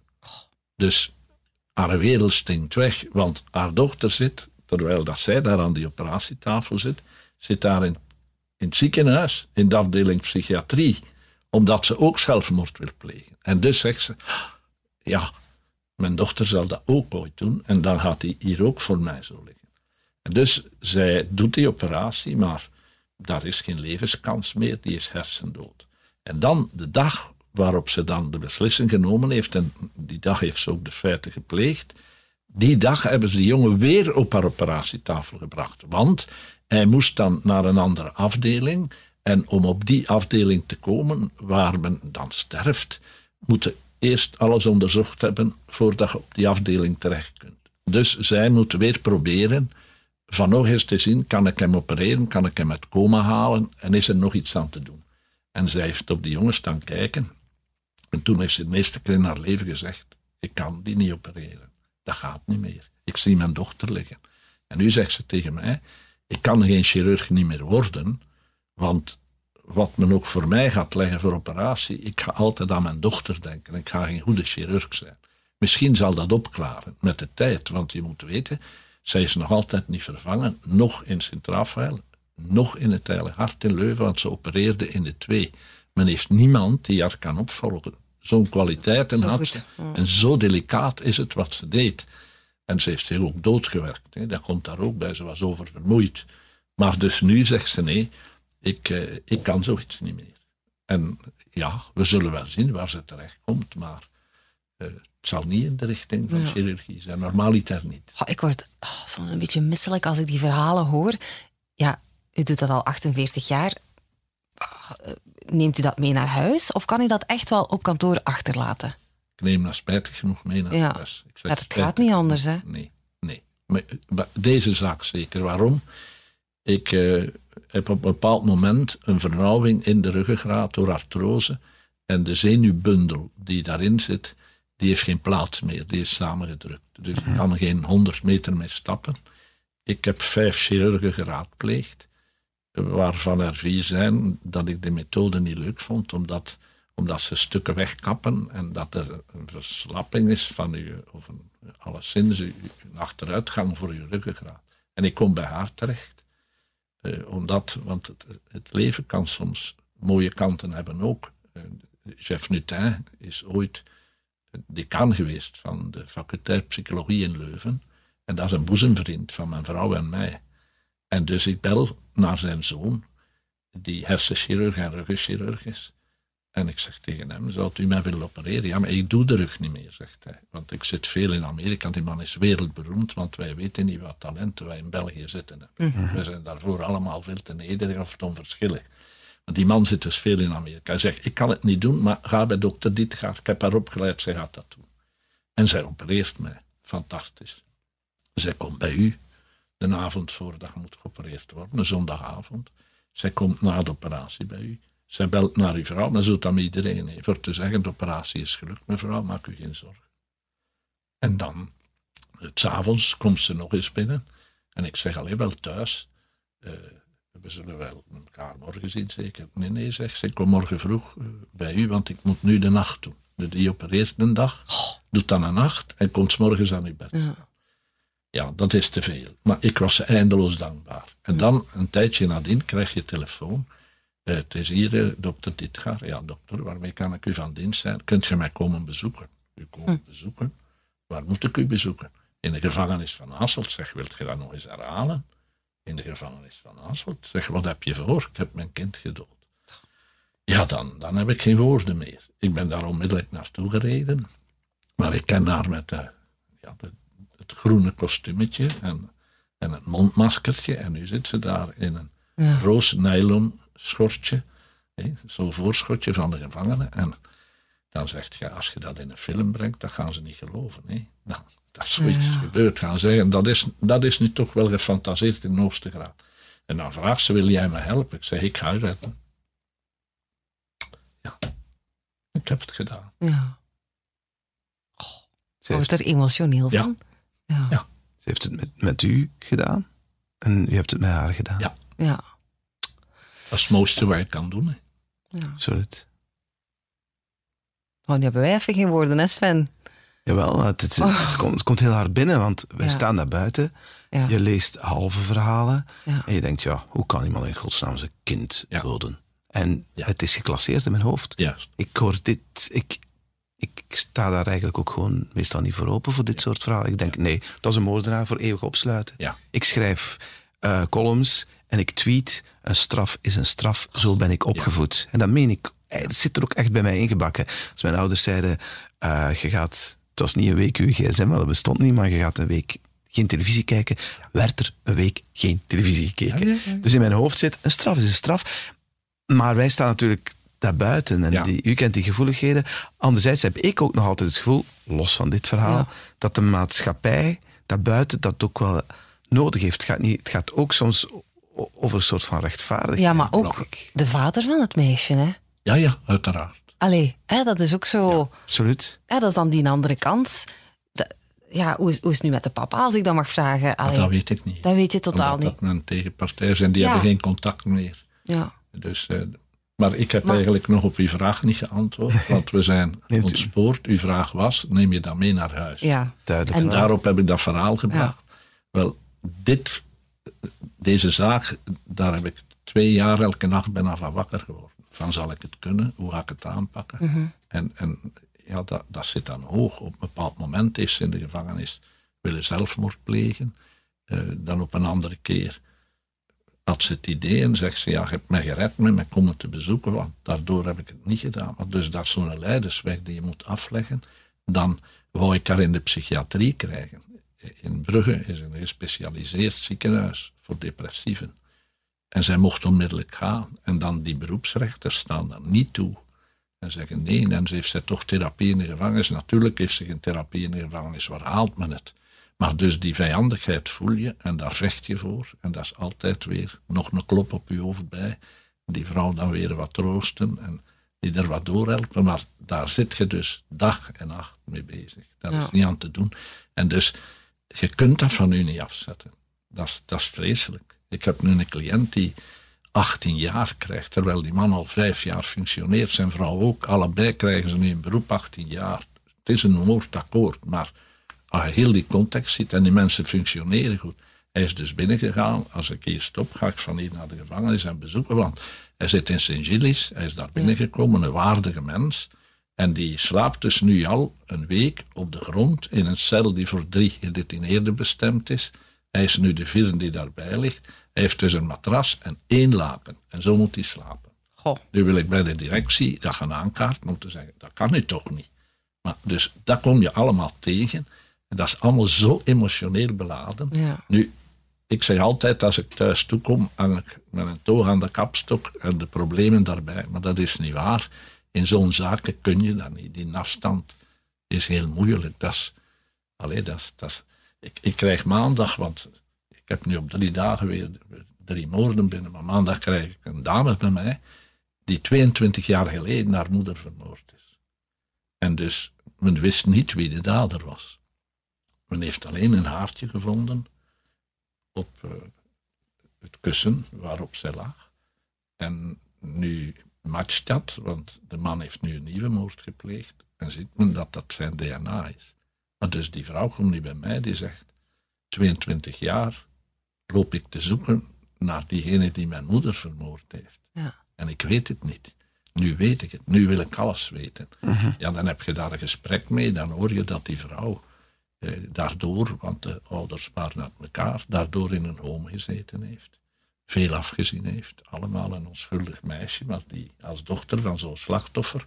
S3: Dus haar wereld stinkt weg, want haar dochter zit, terwijl dat zij daar aan die operatietafel zit, zit daar in, in het ziekenhuis, in de afdeling psychiatrie, omdat ze ook zelfmoord wil plegen. En dus zegt ze, ja, mijn dochter zal dat ook ooit doen en dan gaat hij hier ook voor mij zo liggen. En dus zij doet die operatie, maar daar is geen levenskans meer, die is hersendood. En dan de dag waarop ze dan de beslissing genomen heeft, en die dag heeft ze ook de feiten gepleegd, die dag hebben ze die jongen weer op haar operatietafel gebracht. Want hij moest dan naar een andere afdeling En om op die afdeling te komen waar men dan sterft, moeten eerst alles onderzocht hebben voordat je op die afdeling terecht kunt. Dus zij moeten weer proberen van nog eens te zien, kan ik hem opereren, kan ik hem uit coma halen en is er nog iets aan te doen. En zij heeft op die jongen staan kijken en toen heeft ze de eerste keer in haar leven gezegd, ik kan die niet opereren. Dat gaat niet meer. Ik zie mijn dochter liggen. En nu zegt ze tegen mij, ik kan geen chirurg niet meer worden, want wat men ook voor mij gaat leggen voor operatie, ik ga altijd aan mijn dochter denken. Ik ga geen goede chirurg zijn. Misschien zal dat opklaren met de tijd, want je moet weten, zij is nog altijd niet vervangen, nog in Sint-Rafael, nog in het Heilige Hart in Leuven, want ze opereerde in de twee. Men heeft niemand die haar kan opvolgen. Zo'n kwaliteiten
S2: Zo
S3: had ze.
S2: ja.
S3: En zo delicaat is het wat ze deed. En ze heeft heel ook doodgewerkt. Hè. Dat komt daar ook bij. Ze was oververmoeid. Maar dus nu zegt ze nee, ik, eh, ik kan zoiets niet meer. En ja, we zullen wel zien waar ze terecht komt, maar eh, het zal niet in de richting van
S2: Ja.
S3: chirurgie zijn. Normaliter niet.
S2: Oh, ik word oh, soms een beetje misselijk als ik die verhalen hoor. Ja, u doet dat al 48 jaar. Ah, eh, Neemt u dat mee naar huis? Of kan u dat echt wel op kantoor achterlaten?
S3: Ik neem dat spijtig genoeg mee naar
S2: Ja.
S3: huis. Ik zeg
S2: dat
S3: spijtig
S2: gaat niet anders, hè?
S3: Nee, nee. Maar, maar deze zaak zeker. Waarom? Ik heb op een bepaald moment een vernauwing in de ruggengraat door artrose. En de zenuwbundel die daarin zit, die heeft geen plaats meer. Die is samengedrukt. Dus ik kan geen 100 meter meer stappen. Ik heb vijf chirurgen geraadpleegd, waarvan er vier zijn dat ik de methode niet leuk vond, omdat, omdat ze stukken wegkappen en dat er een verslapping is van uw, of een, alleszins een achteruitgang voor uw ruggengraat. En ik kom bij haar terecht, eh, omdat, want het, het leven kan soms mooie kanten hebben ook. Eh, Jeff Nutin is ooit decaan geweest van de faculteit psychologie in Leuven. En dat is een boezemvriend van mijn vrouw en mij. En dus ik bel naar zijn zoon, die hersenchirurg en ruggenchirurg is. En ik zeg tegen hem, zou u mij willen opereren? Ja, maar ik doe de rug niet meer, zegt hij. Want ik zit veel in Amerika. Die man is wereldberoemd, want wij weten niet wat talenten wij in België zitten. hebben. We zijn daarvoor allemaal veel te nederig of te onverschillig. Maar die man zit dus veel in Amerika. Hij zegt, ik kan het niet doen, maar ga bij dokter Ditgaard. Ik heb haar opgeleid, zij gaat dat doen. En zij opereert mij. Fantastisch. Zij komt bij u de avond voordat moet geopereerd worden, een zondagavond. Zij komt na de operatie bij u. Zij belt naar uw vrouw, maar ze doet dat met iedereen. Voor te zeggen, de operatie is gelukt, mevrouw, maak u geen zorgen. En dan, het s'avonds, komt ze nog eens binnen. En ik zeg alleen wel thuis, eh, we zullen wel elkaar morgen zien, zeker. Nee, nee, zegt ze, ik kom morgen vroeg eh, bij u, want ik moet nu de nacht doen. Dus die opereert een dag, doet dan een nacht en komt 's morgens aan uw bed.
S2: Ja.
S3: Ja, dat is te veel. Maar ik was ze eindeloos dankbaar. En dan, een tijdje nadien, krijg je telefoon. Eh, het is hier, eh, dokter Ditgaar. Ja, dokter, waarmee kan ik u van dienst zijn? Kunt je mij komen bezoeken? U komen bezoeken? Waar moet ik u bezoeken? In de gevangenis van Hasselt. Zeg, wilt je dat nog eens herhalen? In de gevangenis van Hasselt. Zeg, wat heb je voor? Ik heb mijn kind gedood. Ja, dan, dan heb ik geen woorden meer. Ik ben daar onmiddellijk naartoe gereden. Maar ik ken daar met de, ja, de, het groene kostuumetje en, en het mondmaskertje. En nu zit ze daar in een
S2: Ja.
S3: roos nylon schortje. hè, Zo'n voorschotje van de gevangenen. En dan zegt je, als je dat in een film brengt, dat gaan ze niet geloven. Hè. Nou, dat zoiets
S2: Ja.
S3: gebeurt, gaan zeggen. Dat is, dat is nu toch wel gefantaseerd in de hoogste graad. En dan vraagt ze, wil jij me helpen? Ik zeg, ik ga redden. Ja, ik heb het gedaan.
S2: Ja.
S4: Ze
S2: Wordt
S4: heeft,
S2: er emotioneel
S3: Ja.
S2: van? Ja.
S3: Ja.
S4: ze heeft het met, met u gedaan en u hebt het met haar gedaan.
S3: Ja.
S2: ja.
S3: Dat is het mooiste wat je kan doen. Hè.
S2: ja.
S4: Absoluut.
S2: Oh, nu hebben wij even geen woorden, hè Sven?
S4: Jawel, het, het, het,
S2: Oh.
S4: komt, het komt heel hard binnen, want wij
S2: Ja.
S4: staan daar buiten.
S2: Ja.
S4: Je leest halve verhalen
S2: Ja.
S4: en je denkt, ja, hoe kan iemand in godsnaam zijn kind
S3: Ja.
S4: doden? En
S3: Ja.
S4: het is geclasseerd in mijn hoofd.
S3: Juist.
S4: Ik hoor dit, ik, ik sta daar eigenlijk ook gewoon meestal niet voor open voor dit soort verhalen. Ik denk, nee, dat is een moordenaar voor eeuwig opsluiten.
S3: Ja.
S4: Ik schrijf eh, columns en ik tweet, een straf is een straf, zo ben ik opgevoed. En dat meen ik, dat zit er ook echt bij mij ingebakken. Als mijn ouders zeiden, eh, je gaat, het was niet een week uw gsm, wel, dat bestond niet, maar je gaat een week geen televisie kijken, werd er een week geen televisie gekeken.
S3: Ja, ja, ja.
S4: Dus in mijn hoofd zit, een straf is een straf. Maar wij staan natuurlijk daarbuiten en
S3: Ja.
S4: die, u kent die gevoeligheden. Anderzijds heb ik ook nog altijd het gevoel, los van dit verhaal,
S2: Ja.
S4: dat de maatschappij daarbuiten dat ook wel nodig heeft. Het gaat, niet, het gaat ook soms over een soort van rechtvaardigheid.
S2: Ja, maar ook de vader van het meisje, hè.
S3: Ja, ja, uiteraard.
S2: Allee, hè, dat is ook zo...
S4: Absoluut.
S2: Ja, dat is dan die andere kant. Dat- ja, hoe is, hoe is het nu met de papa, als ik dat mag vragen? Allee,
S3: dat weet ik niet.
S2: dat weet je totaal
S3: Omdat
S2: niet.
S3: dat mijn tegenpartij zijn, die
S2: Ja.
S3: hebben geen contact meer.
S2: Ja.
S3: Dus, eh, maar ik heb
S2: Maar-
S3: eigenlijk nog op uw vraag niet geantwoord, want we zijn ontspoord. Uw vraag was, neem je dat mee naar huis?
S2: ja.
S4: Duidelijk.
S2: En
S3: En daarop heb ik dat verhaal gebracht. Wel, dit, deze zaak, daar heb ik twee jaar elke nacht bijna van wakker geworden. Van zal ik het kunnen? Hoe ga ik het aanpakken?
S2: Mhm.
S3: En, en ja, dat, dat zit dan hoog. Op een bepaald moment heeft ze in de gevangenis willen zelfmoord plegen. Eh, dan op een andere keer had ze het idee en zegt ze, ja, je hebt mij gered met mij komen te bezoeken, want daardoor heb ik het niet gedaan. Maar dus dat is zo'n leidersweg die je moet afleggen. Dan wou ik haar in de psychiatrie krijgen. In Brugge is een gespecialiseerd ziekenhuis voor depressieven. En zij mocht onmiddellijk gaan. En dan die beroepsrechters staan daar niet toe. En zeggen nee, en ze heeft zij toch therapie in de gevangenis. Natuurlijk heeft ze geen therapie in de gevangenis, waar haalt men het? Maar dus die vijandigheid voel je en daar vecht je voor. En dat is altijd weer nog een klop op je hoofd bij. Die vrouw dan weer wat troosten en die er wat doorhelpen. Maar daar zit je dus dag en nacht mee bezig. Dat
S2: Ja.
S3: is niet aan te doen. En dus je kunt dat van u niet afzetten. Dat is, dat is vreselijk. Ik heb nu een cliënt die 18 jaar krijgt, terwijl die man al vijf jaar functioneert. Zijn vrouw ook. Allebei krijgen ze nu een beroep 18 jaar. Het is een moordakkoord, maar als je heel die context ziet en die mensen functioneren goed. Hij is dus binnengegaan. Als ik hier stop, ga ik van hier naar de gevangenis en bezoeken. Want hij zit in Sint-Gilles. Hij is daar binnengekomen, een waardige mens. En die slaapt dus nu al een week op de grond in een cel die voor drie gedetineerden bestemd is. Hij is nu de vierde die daarbij ligt. Hij heeft dus een matras en één laken. En zo moet hij slapen.
S2: Goh.
S3: Nu wil ik bij de directie dat gaan aankaarten om te zeggen, dat kan nu toch niet. Maar dus dat kom je allemaal tegen. En dat is allemaal zo emotioneel beladen.
S2: Ja.
S3: Nu, ik zeg altijd, als ik thuis toekom, hang ik met een toog aan de kapstok en de problemen daarbij. Maar dat is niet waar. In zo'n zaken kun je dat niet. Die afstand is heel moeilijk. Dat is, dat dat ik, ik krijg maandag, want ik heb nu op drie dagen weer drie moorden binnen, maar maandag krijg ik een dame bij mij die 22 jaar geleden haar moeder vermoord is. En dus, men wist niet wie de dader was. Men heeft alleen een haartje gevonden op eh, het kussen waarop zij lag. En nu matcht dat, want de man heeft nu een nieuwe moord gepleegd. En ziet men dat dat zijn DNA is. Maar dus die vrouw komt nu bij mij, die zegt, 22 jaar loop ik te zoeken naar diegene die mijn moeder vermoord heeft.
S2: Ja.
S3: En ik weet het niet. Nu weet ik het, nu wil ik alles weten. Ja, dan heb je daar een gesprek mee, dan hoor je dat die vrouw eh, daardoor, want de ouders waren uit elkaar, daardoor in een home gezeten heeft. Veel afgezien heeft. Allemaal een onschuldig meisje, maar die als dochter van zo'n slachtoffer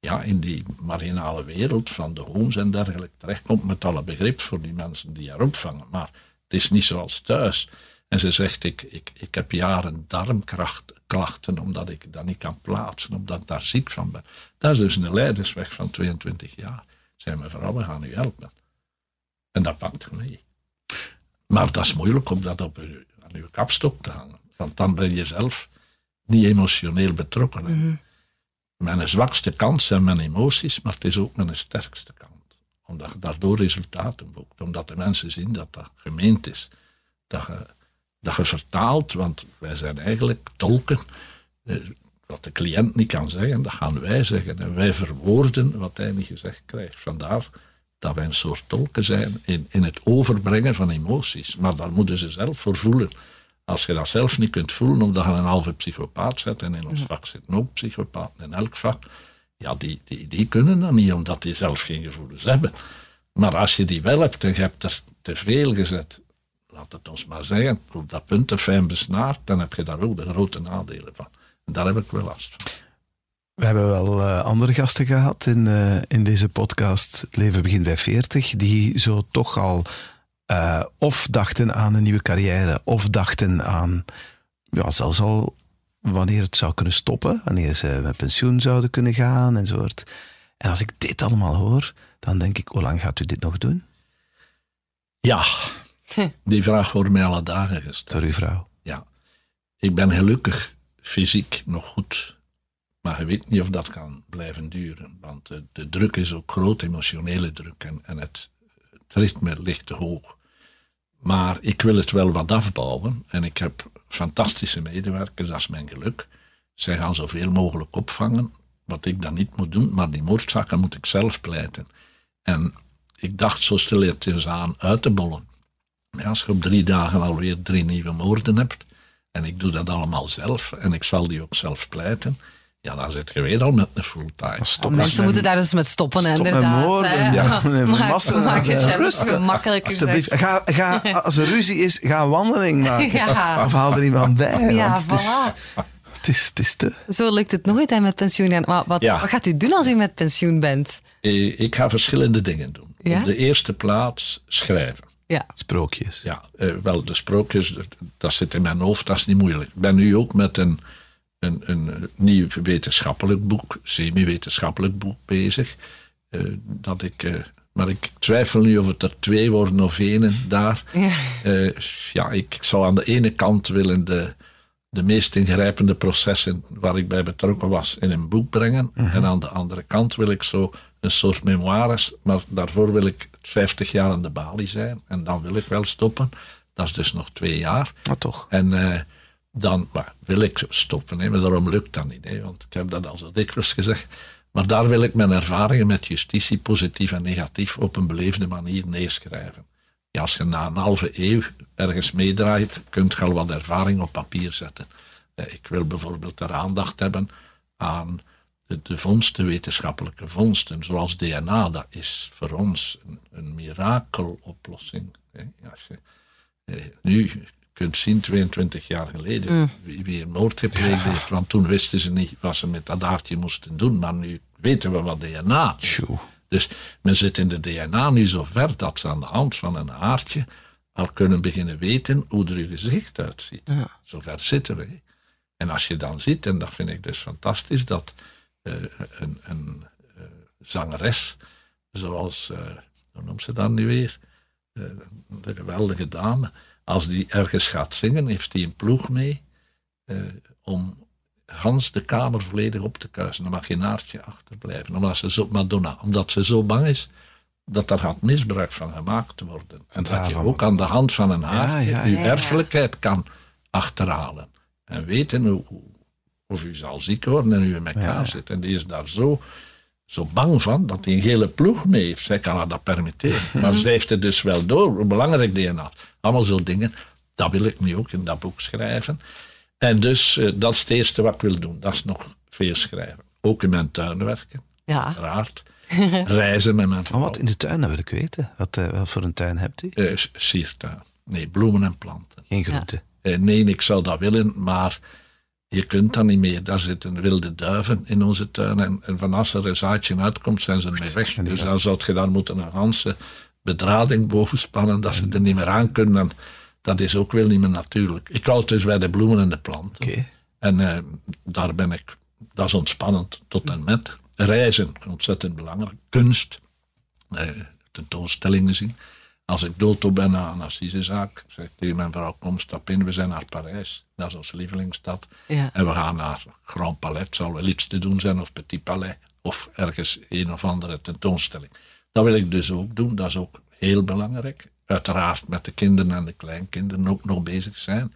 S3: ja, in die marginale wereld van de homes en dergelijke terechtkomt met alle begrip voor die mensen die haar opvangen. Maar het is niet zoals thuis. En ze zegt, ik, ik, ik heb jaren darmklachten omdat ik dat niet kan plaatsen, omdat ik daar ziek van ben. Dat is dus een leidersweg van 22 jaar. Zijn mevrouw, we gaan u helpen. En dat pakt mee. Maar dat is moeilijk om dat op aan uw kapstok te hangen. Want dan ben je zelf niet emotioneel betrokken. Mijn zwakste kant zijn mijn emoties, maar het is ook mijn sterkste kant. Omdat je daardoor resultaten boekt. Omdat de mensen zien dat dat gemeend is. Dat je, dat je vertaalt, want wij zijn eigenlijk tolken. Eh, Wat de cliënt niet kan zeggen, dat gaan wij zeggen. En wij verwoorden wat hij niet gezegd krijgt. Vandaar dat wij een soort tolken zijn in, in het overbrengen van emoties. Maar daar moeten ze zelf voor voelen. Als je dat zelf niet kunt voelen, omdat je een halve psychopaat zet, en in ons vak zitten ook psychopaten in elk vak, ja, die, die, die kunnen dat niet, omdat die zelf geen gevoelens hebben. Maar als je die wel hebt en je hebt er te veel gezet, laat het ons maar zeggen, op dat punt te fijn besnaard, dan heb je daar ook de grote nadelen van. En daar heb ik wel last van.
S4: We hebben wel eh, andere gasten gehad in, eh, in deze podcast. Het leven begint bij 40, die zo toch al eh, of dachten aan een nieuwe carrière, of dachten aan ja, zelfs al wanneer het zou kunnen stoppen, wanneer ze met pensioen zouden kunnen gaan enzovoort. En als ik dit allemaal hoor, dan denk ik, hoe lang gaat u dit nog doen?
S3: Ja, die vraag wordt mij alle dagen gesteld.
S4: Door uw vrouw.
S3: Ja, ik ben gelukkig fysiek nog goed. Maar je weet niet of dat kan blijven duren. Want de, de druk is ook groot, emotionele druk. En, en het, het ritme ligt te hoog. Maar ik wil het wel wat afbouwen. En ik heb fantastische medewerkers, dat is mijn geluk. Zij gaan zoveel mogelijk opvangen, wat ik dan niet moet doen. Maar die moordzaken moet ik zelf pleiten. En ik dacht zo stilletjes aan uit te bollen. Maar als je op drie dagen alweer drie nieuwe moorden hebt, en ik doe dat allemaal zelf, en ik zal die ook zelf pleiten, ja, dan zit je weer al met een fulltime.
S4: Stop
S2: Mensen moeten daar dus met stoppen,
S4: Stop met
S2: inderdaad.
S4: moorden.
S2: hè.
S4: Ja, nee,
S2: maak,
S4: massa-
S2: maak het je
S4: rustig.
S2: gemakkelijker.
S4: Alsjeblieft, ga, ga, als er ruzie is, ga een wandeling maken.
S2: Ja.
S4: Of haal er iemand bij.
S2: Ja,
S4: want het, is, het, is, het is te...
S2: Zo lukt het nooit hè, met pensioen. Maar wat,
S3: Ja.
S2: wat gaat u doen als u met pensioen bent?
S3: Eh, Ik ga verschillende dingen doen.
S2: Ja?
S3: Op de eerste plaats schrijven.
S2: Ja.
S4: Sprookjes.
S3: Ja, eh, wel, de sprookjes, dat, dat zit in mijn hoofd, dat is niet moeilijk. Ik ben nu ook met een, een, een nieuw wetenschappelijk boek, semi-wetenschappelijk boek bezig. eh, dat ik, eh, maar ik twijfel nu of het er twee worden of één daar.
S2: Ja.
S3: Eh, ja, ik zou aan de ene kant willen de, de meest ingrijpende processen waar ik bij betrokken was in een boek brengen. En aan de andere kant wil ik zo een soort memoires, maar daarvoor wil ik 50 jaar aan de balie zijn. En dan wil ik wel stoppen. Dat is dus nog twee jaar.
S4: Maar toch.
S3: En eh, dan maar, wil ik stoppen. Hè, maar daarom lukt dat niet. Want ik heb dat al zo dikwijls gezegd. Maar daar wil ik mijn ervaringen met justitie, positief en negatief, op een beleefde manier neerschrijven. Ja, als je na een halve eeuw ergens meedraait, kunt je al wat ervaring op papier zetten. Eh, Ik wil bijvoorbeeld er aandacht hebben aan de, de vondsten, wetenschappelijke vondsten, zoals DNA. Dat is voor ons een, een mirakeloplossing. Als je eh, nu kunt zien, 22 jaar geleden, wie, wie een moord gepleegd heeft. Want toen wisten ze niet wat ze met dat aardje moesten doen. Maar nu weten we wat DNA is.
S4: Tjoe.
S3: Dus men zit in de DNA nu zo ver dat ze aan de hand van een haartje al kunnen beginnen weten hoe er je gezicht uitziet. Zo ver zitten we. En als je dan ziet, en dat vind ik dus fantastisch, dat eh, een, een eh, zangeres, zoals, eh, hoe noemt ze dat nu weer? De geweldige dame, als die ergens gaat zingen, heeft die een ploeg mee eh, om gans de kamer volledig op te kuisen. Dan mag geen naartje achterblijven. Omdat ze zo, Madonna, omdat ze zo bang is dat daar gaat misbruik van gemaakt worden. En dat je ook aan de hand van een haar
S4: ja,
S3: erfelijkheid kan achterhalen. En weten hoe, hoe- of u zal ziek worden en u in elkaar zit. En die is daar zo, zo bang van dat hij een gele ploeg mee heeft. Zij kan haar dat permitteren. Maar ze heeft het dus wel door, hoe belangrijk DNA. Allemaal zo'n dingen. Dat wil ik nu ook in dat boek schrijven. En dus, eh, dat is het eerste wat ik wil doen. Dat is nog veel schrijven. Ook in mijn tuin werken,
S2: Ja.
S3: uiteraard. Reizen met mijn
S4: Maar wat in de tuin, dat wil ik weten. Wat, eh, wat voor een tuin hebt u?
S3: Eh, s- siertuin. Nee, bloemen en planten.
S4: Geen groente.
S3: Eh, nee, ik zou dat willen, maar je kunt dat niet meer. Daar zitten wilde duiven in onze tuin. En, en van als er een zaadje uitkomt, zijn ze mee weg. Dus dan zou je daar moeten een ganse bedrading boven spannen, dat ze er niet meer aan kunnen. En dat is ook wel niet meer natuurlijk. Ik houd dus bij de bloemen en de planten.
S4: Oké.
S3: En eh, daar ben ik, dat is ontspannend tot en met. Reizen, ontzettend belangrijk. Kunst, eh, tentoonstellingen zien. Als ik dood ben na een assisezaak, zeg ik tegen mijn vrouw, kom stap in, we zijn naar Parijs. Dat is onze lievelingsstad.
S2: Ja.
S3: En we gaan naar Grand Palais, het zal wel iets te doen zijn, of Petit Palais, of ergens een of andere tentoonstelling. Dat wil ik dus ook doen, dat is ook heel belangrijk. Uiteraard met de kinderen en de kleinkinderen ook nog bezig zijn.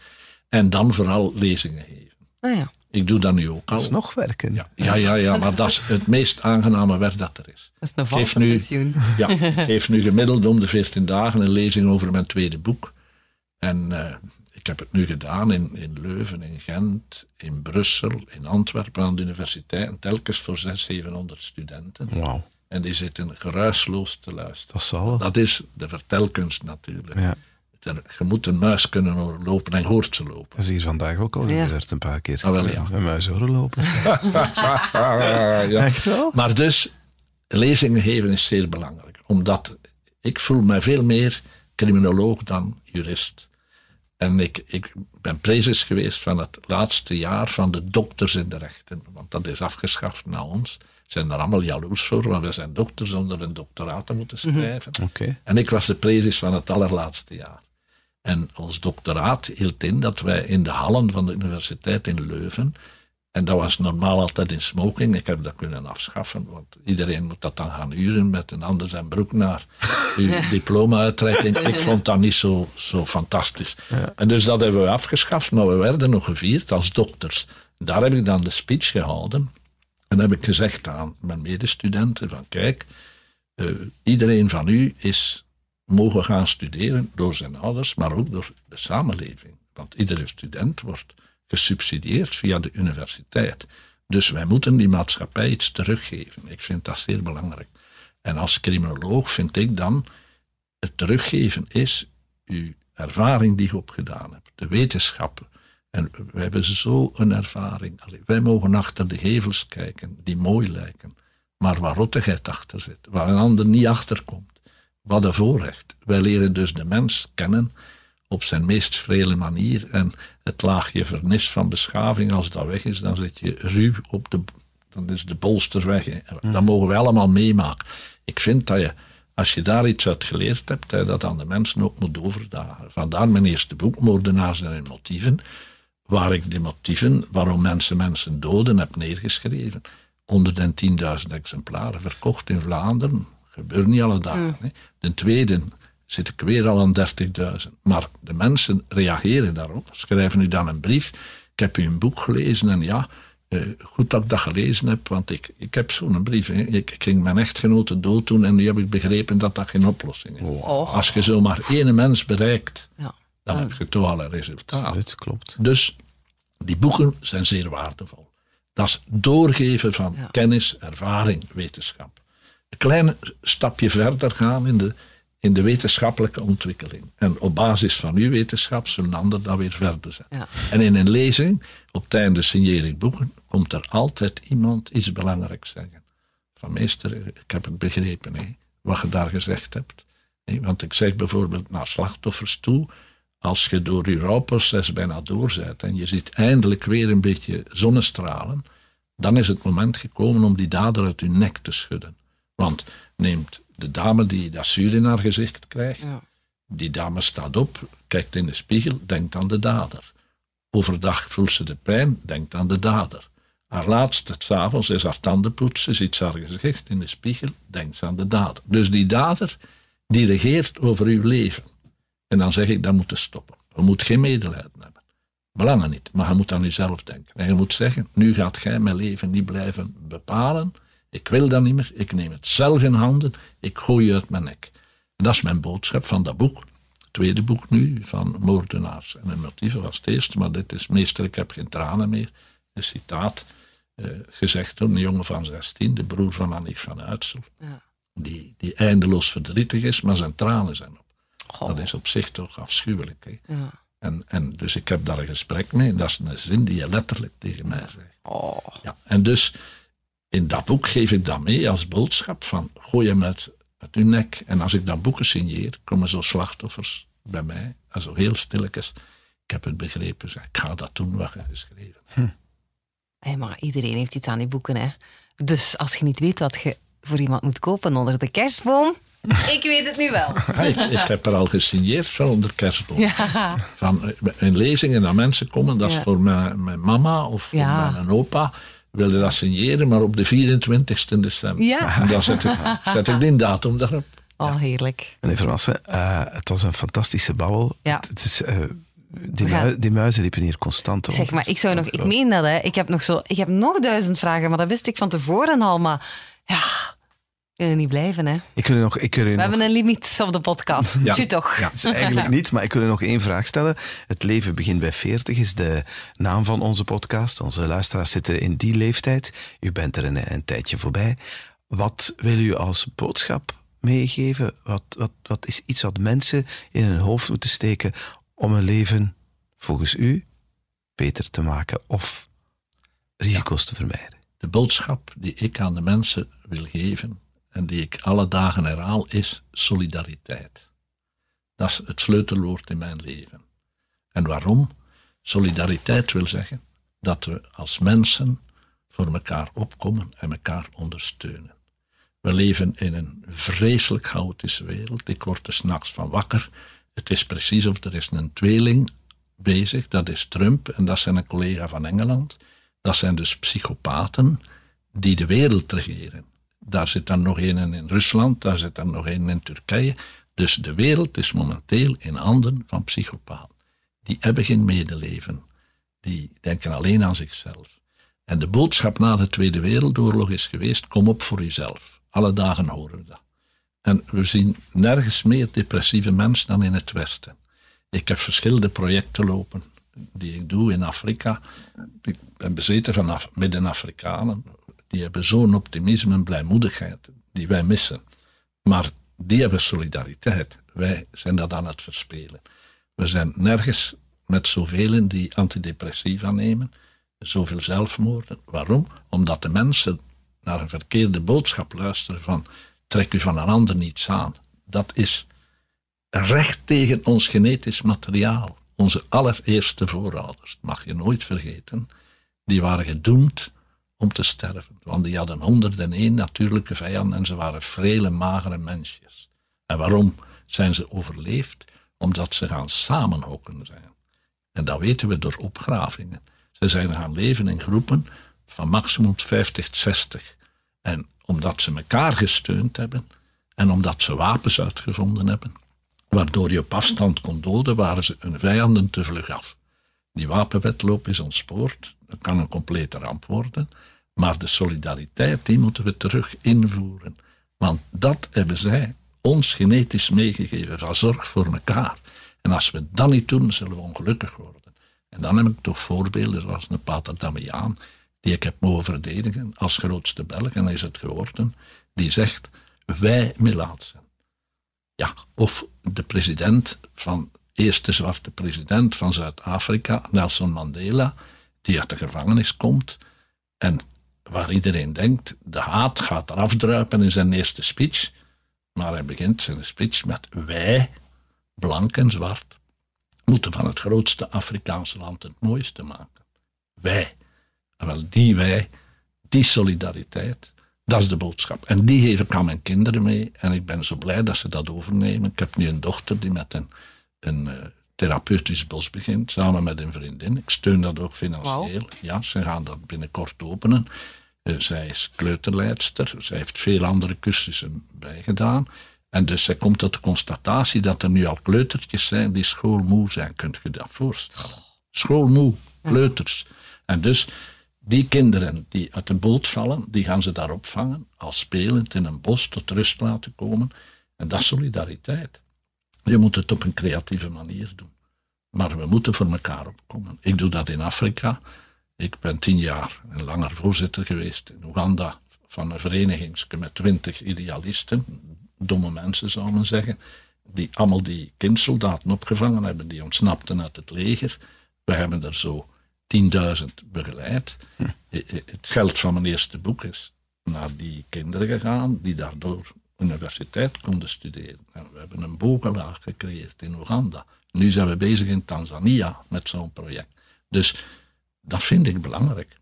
S3: En dan vooral lezingen geven.
S2: Nou ja.
S3: Ik doe dat nu ook al.
S4: Dat is nog werken.
S3: Ja, ja, ja, ja, maar dat is het meest aangename werk dat er is.
S2: Dat is een
S3: Geef nu-
S2: pensioen.
S3: Ja, ik geef nu gemiddeld om de 14 dagen een lezing over mijn tweede boek. En eh, ik heb het nu gedaan in, in Leuven, in Gent, in Brussel, in Antwerpen aan de universiteit. En telkens voor 600, 700 studenten.
S4: Wauw,
S3: En die zitten geruisloos te luisteren.
S4: dat zal.
S3: Dat is de vertelkunst natuurlijk.
S4: Ja.
S3: Er- Je moet een muis kunnen horen lopen en je hoort ze lopen.
S4: Dat is hier vandaag ook al
S2: Ja.
S4: gebeurd een paar keer.
S3: Ah, wel, ja.
S4: Met muis horen lopen.
S3: ja.
S4: Echt wel?
S3: Maar dus, lezingen geven is zeer belangrijk. Omdat ik voel mij veel meer criminoloog dan jurist. En ik, ik ben prezes geweest van het laatste jaar van de dokters in de rechten. Want dat is afgeschaft na ons. Zijn er allemaal jaloers voor, want we zijn dokters zonder een doctoraat te moeten schrijven.
S4: Oké.
S3: En ik was de prezes van het allerlaatste jaar. En ons doctoraat hield in dat wij in de hallen van de universiteit in Leuven, en dat was normaal altijd in smoking, ik heb dat kunnen afschaffen, want iedereen moet dat dan gaan uren met een ander zijn broek naar uw diploma-uitreiking. Ik vond dat niet zo, zo fantastisch. En dus dat hebben we afgeschaft, maar we werden nog gevierd als dokters. Daar heb ik dan de speech gehouden. En heb ik gezegd aan mijn medestudenten van kijk, eh, iedereen van u is mogen gaan studeren door zijn ouders, maar ook door de samenleving. Want iedere student wordt gesubsidieerd via de universiteit. Dus wij moeten die maatschappij iets teruggeven. Ik vind dat zeer belangrijk. En als criminoloog vind ik dan, het teruggeven is uw ervaring die je opgedaan hebt, de wetenschappen. En we hebben zo een ervaring. Wij mogen achter de gevels kijken, die mooi lijken, maar waar rottigheid achter zit, waar een ander niet achterkomt. Wat een voorrecht. Wij leren dus de mens kennen op zijn meest vrele manier. En het laagje vernis van beschaving, als dat weg is, dan zit je ruw op de. Dan is de bolster weg. hè. Dat mogen we allemaal meemaken. Ik vind dat je, als je daar iets uit geleerd hebt, dat je dat aan de mensen ook moet overdragen. Vandaar mijn eerste boek, Moordenaars en hun motieven, waar ik de motieven waarom mensen mensen doden heb neergeschreven. 110.000 exemplaren verkocht in Vlaanderen. Gebeurt niet alle dagen. Hè. De tweede zit ik weer al aan 30.000. Maar de mensen reageren daarop, schrijven u dan een brief. Ik heb u een boek gelezen en ja, eh, goed dat ik dat gelezen heb, want ik, ik heb zo'n brief. Hè. Ik ging mijn echtgenote dood doen en nu heb ik begrepen dat dat geen oplossing is. Als je zomaar één mens bereikt,
S2: Ja.
S3: dan heb je toch al een resultaat.
S4: Het klopt.
S3: Dus die boeken zijn zeer waardevol. Dat is doorgeven van
S2: Ja.
S3: kennis, ervaring, wetenschap. Een klein stapje verder gaan in de, in de wetenschappelijke ontwikkeling. En op basis van uw wetenschap zullen anderen dat weer verder zijn.
S2: Ja.
S3: En in een lezing, op het einde signeer ik boeken, komt er altijd iemand iets belangrijks zeggen. Van meester, ik heb het begrepen, hè, wat je daar gezegd hebt. Want ik zeg bijvoorbeeld naar slachtoffers toe, als je door je rouwproces bijna door bent en je ziet eindelijk weer een beetje zonnestralen, dan is het moment gekomen om die dader uit je nek te schudden. Want neemt de dame die dat zuur in haar gezicht krijgt,
S2: Ja.
S3: die dame staat op, kijkt in de spiegel, denkt aan de dader. Overdag voelt ze de pijn, denkt aan de dader. Haar laatste, s'avonds, is haar tanden poetsen, ziet ze haar gezicht in de spiegel, denkt ze aan de dader. Dus die dader, die regeert over uw leven. En dan zeg ik, dat moet stoppen. Je moet geen medelijden hebben. Belangen niet, maar je moet aan jezelf denken. En je moet zeggen, nu gaat jij mijn leven niet blijven bepalen. Ik wil dat niet meer, ik neem het zelf in handen, ik gooi je uit mijn nek. En dat is mijn boodschap van dat boek. Het tweede boek nu, van Moordenaars. En een motieven was het eerste, maar dit is Meester, ik heb geen tranen meer. Een citaat, eh, gezegd door een jongen van 16, de broer van Annick van Uitsel.
S2: Ja.
S3: Die, die eindeloos verdrietig is, maar zijn tranen zijn op.
S2: Goh.
S3: Dat is op zich toch afschuwelijk. Hè?
S2: Ja.
S3: En, en dus ik heb daar een gesprek mee. Dat is een zin die je letterlijk tegen mij zegt.
S2: Oh.
S3: Ja, en dus in dat boek geef ik dat mee als boodschap van gooi hem uit, uit uw nek. En als ik dan boeken signeer, komen zo slachtoffers bij mij. En zo heel stilletjes. Ik heb het begrepen. Zeg, ik ga dat doen wat je geschreven hebt.
S2: Hé, maar iedereen heeft iets aan die boeken, hè. Dus als je niet weet wat je voor iemand moet kopen onder de kerstboom... ik weet het nu wel.
S3: Ik, ik heb er al gesigneerd van onder kerstboom.
S2: Ja.
S3: Van eh, in lezingen dat mensen komen, dat is
S2: Ja.
S3: voor mijn, mijn mama of voor
S2: Ja.
S3: mijn opa. Wilde dat signeren, maar op de 24 december.
S2: Ja.
S3: En dan zet ik, zet ik die datum daarop.
S2: Oh, heerlijk.
S4: Meneer Vermassen, eh, het was een fantastische babbel.
S2: Ja.
S4: Het, het is, eh, die,
S2: gaan-
S4: mui- die muizen liepen hier constant
S2: Zeg maar, ik zou nog... Ik meen dat, hè. Ik heb nog zo... Ik heb nog duizend vragen, maar dat wist ik van tevoren al. Maar ja, kunnen niet blijven, hè.
S4: Ik wil nog, ik
S2: We
S4: nog
S2: hebben een limiet op de podcast.
S3: Ja.
S2: Tju toch?
S3: Ja.
S4: Het is eigenlijk niet, maar ik wil u nog één vraag stellen. Het leven begint bij 40 is de naam van onze podcast. Onze luisteraars zitten in die leeftijd. U bent er een, een tijdje voorbij. Wat wil u als boodschap meegeven? Wat, wat, wat is iets wat mensen in hun hoofd moeten steken om hun leven volgens u beter te maken of risico's te vermijden?
S3: De boodschap die ik aan de mensen wil geven en die ik alle dagen herhaal, is solidariteit. Dat is het sleutelwoord in mijn leven. En waarom? Solidariteit wil zeggen dat we als mensen voor elkaar opkomen en elkaar ondersteunen. We leven in een vreselijk chaotische wereld. Ik word er s'nachts van wakker. Het is precies of er is een tweeling bezig. Dat is Trump en dat zijn een collega van Engeland. Dat zijn dus psychopaten die de wereld regeren. Daar zit dan nog een in Rusland, daar zit dan nog een in Turkije. Dus de wereld is momenteel in handen van psychopaten. Die hebben geen medeleven. Die denken alleen aan zichzelf. En de boodschap na de Tweede Wereldoorlog is geweest: kom op voor jezelf. Alle dagen horen we dat. En we zien nergens meer depressieve mensen dan in het Westen. Ik heb verschillende projecten lopen die ik doe in Afrika. Ik ben bezeten van Af Midden-Afrikanen. Die hebben zo'n optimisme en blijmoedigheid die wij missen. Maar die hebben solidariteit. Wij zijn dat aan het verspelen. We zijn nergens met zoveel die antidepressiva nemen, zoveel zelfmoorden. Waarom? Omdat de mensen naar een verkeerde boodschap luisteren van trek u van een ander niets aan. Dat is recht tegen ons genetisch materiaal. Onze allereerste voorouders, mag je nooit vergeten, die waren gedoemd om te sterven. Want die hadden 101 natuurlijke vijanden en ze waren vrele, magere mensjes. En waarom zijn ze overleefd? Omdat ze gaan samenhokken zijn. En dat weten we door opgravingen. Ze zijn gaan leven in groepen van maximum 50, 60. En omdat ze elkaar gesteund hebben en omdat ze wapens uitgevonden hebben, waardoor je op afstand kon doden, waren ze hun vijanden te vlug af. Die wapenwetloop is ontspoord, dat kan een complete ramp worden, maar de solidariteit, die moeten we terug invoeren. Want dat hebben zij ons genetisch meegegeven, van zorg voor elkaar. En als we dat niet doen, zullen we ongelukkig worden. En dan heb ik toch voorbeelden zoals een Pater Damiaan, die ik heb mogen verdedigen als grootste Belg, en is het geworden, die zegt, wij Melaatsen. Ja, of de president van, eerste zwarte president van Zuid-Afrika, Nelson Mandela, die uit de gevangenis komt en waar iedereen denkt, de haat gaat eraf druipen in zijn eerste speech, maar hij begint zijn speech met wij, blank en zwart, moeten van het grootste Afrikaanse land het mooiste maken. Wij. En wel, die wij, die solidariteit, dat is de boodschap. En die geef ik aan mijn kinderen mee. En ik ben zo blij dat ze dat overnemen. Ik heb nu een dochter die met een, een uh, therapeutisch bos begint, samen met een vriendin. Ik steun dat ook financieel. Ja, ze gaan dat binnenkort openen. Zij is kleuterleidster. Zij heeft veel andere cursussen bijgedaan. En dus zij komt tot de constatatie dat er nu al kleutertjes zijn die schoolmoe zijn. Kunt je dat voorstellen? Schoolmoe, kleuters. En dus die kinderen die uit de boot vallen, die gaan ze daar opvangen, als spelend in een bos tot rust laten komen. En dat is solidariteit. Je moet het op een creatieve manier doen. Maar we moeten voor elkaar opkomen. Ik doe dat in Afrika. Ik ben tien jaar en langer voorzitter geweest in Oeganda van een vereniging met twintig idealisten, domme mensen zou men zeggen, die allemaal die kindsoldaten opgevangen hebben, die ontsnapten uit het leger. We hebben er zo 10.000 begeleid. Hm. Het geld van mijn eerste boek is naar die kinderen gegaan, die daardoor universiteit konden studeren. En we hebben een bogenlaag gecreëerd in Oeganda. Nu zijn we bezig in Tanzania met zo'n project. Dus dat vind ik belangrijk.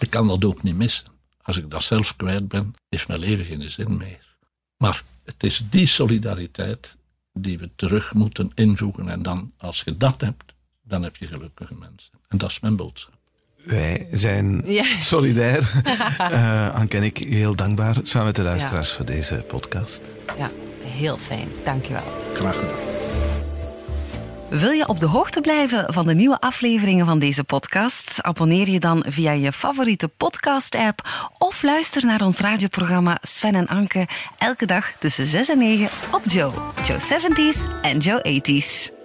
S3: Ik kan dat ook niet missen. Als ik dat zelf kwijt ben, heeft mijn leven geen zin meer. Maar het is die solidariteit die we terug moeten invoegen. En dan, als je dat hebt, dan heb je gelukkige mensen. En dat is mijn boodschap.
S4: Wij zijn solidair. uh, Anke en ik heel dankbaar samen met de luisteraars voor deze podcast.
S2: Ja, heel fijn. Dankjewel.
S3: Graag gedaan.
S2: Wil je op de hoogte blijven van de nieuwe afleveringen van deze podcast? Abonneer je dan via je favoriete podcast-app of luister naar ons radioprogramma Sven en Anke elke dag tussen 6 en 9 op Joe, Joe 70s en Joe 80s.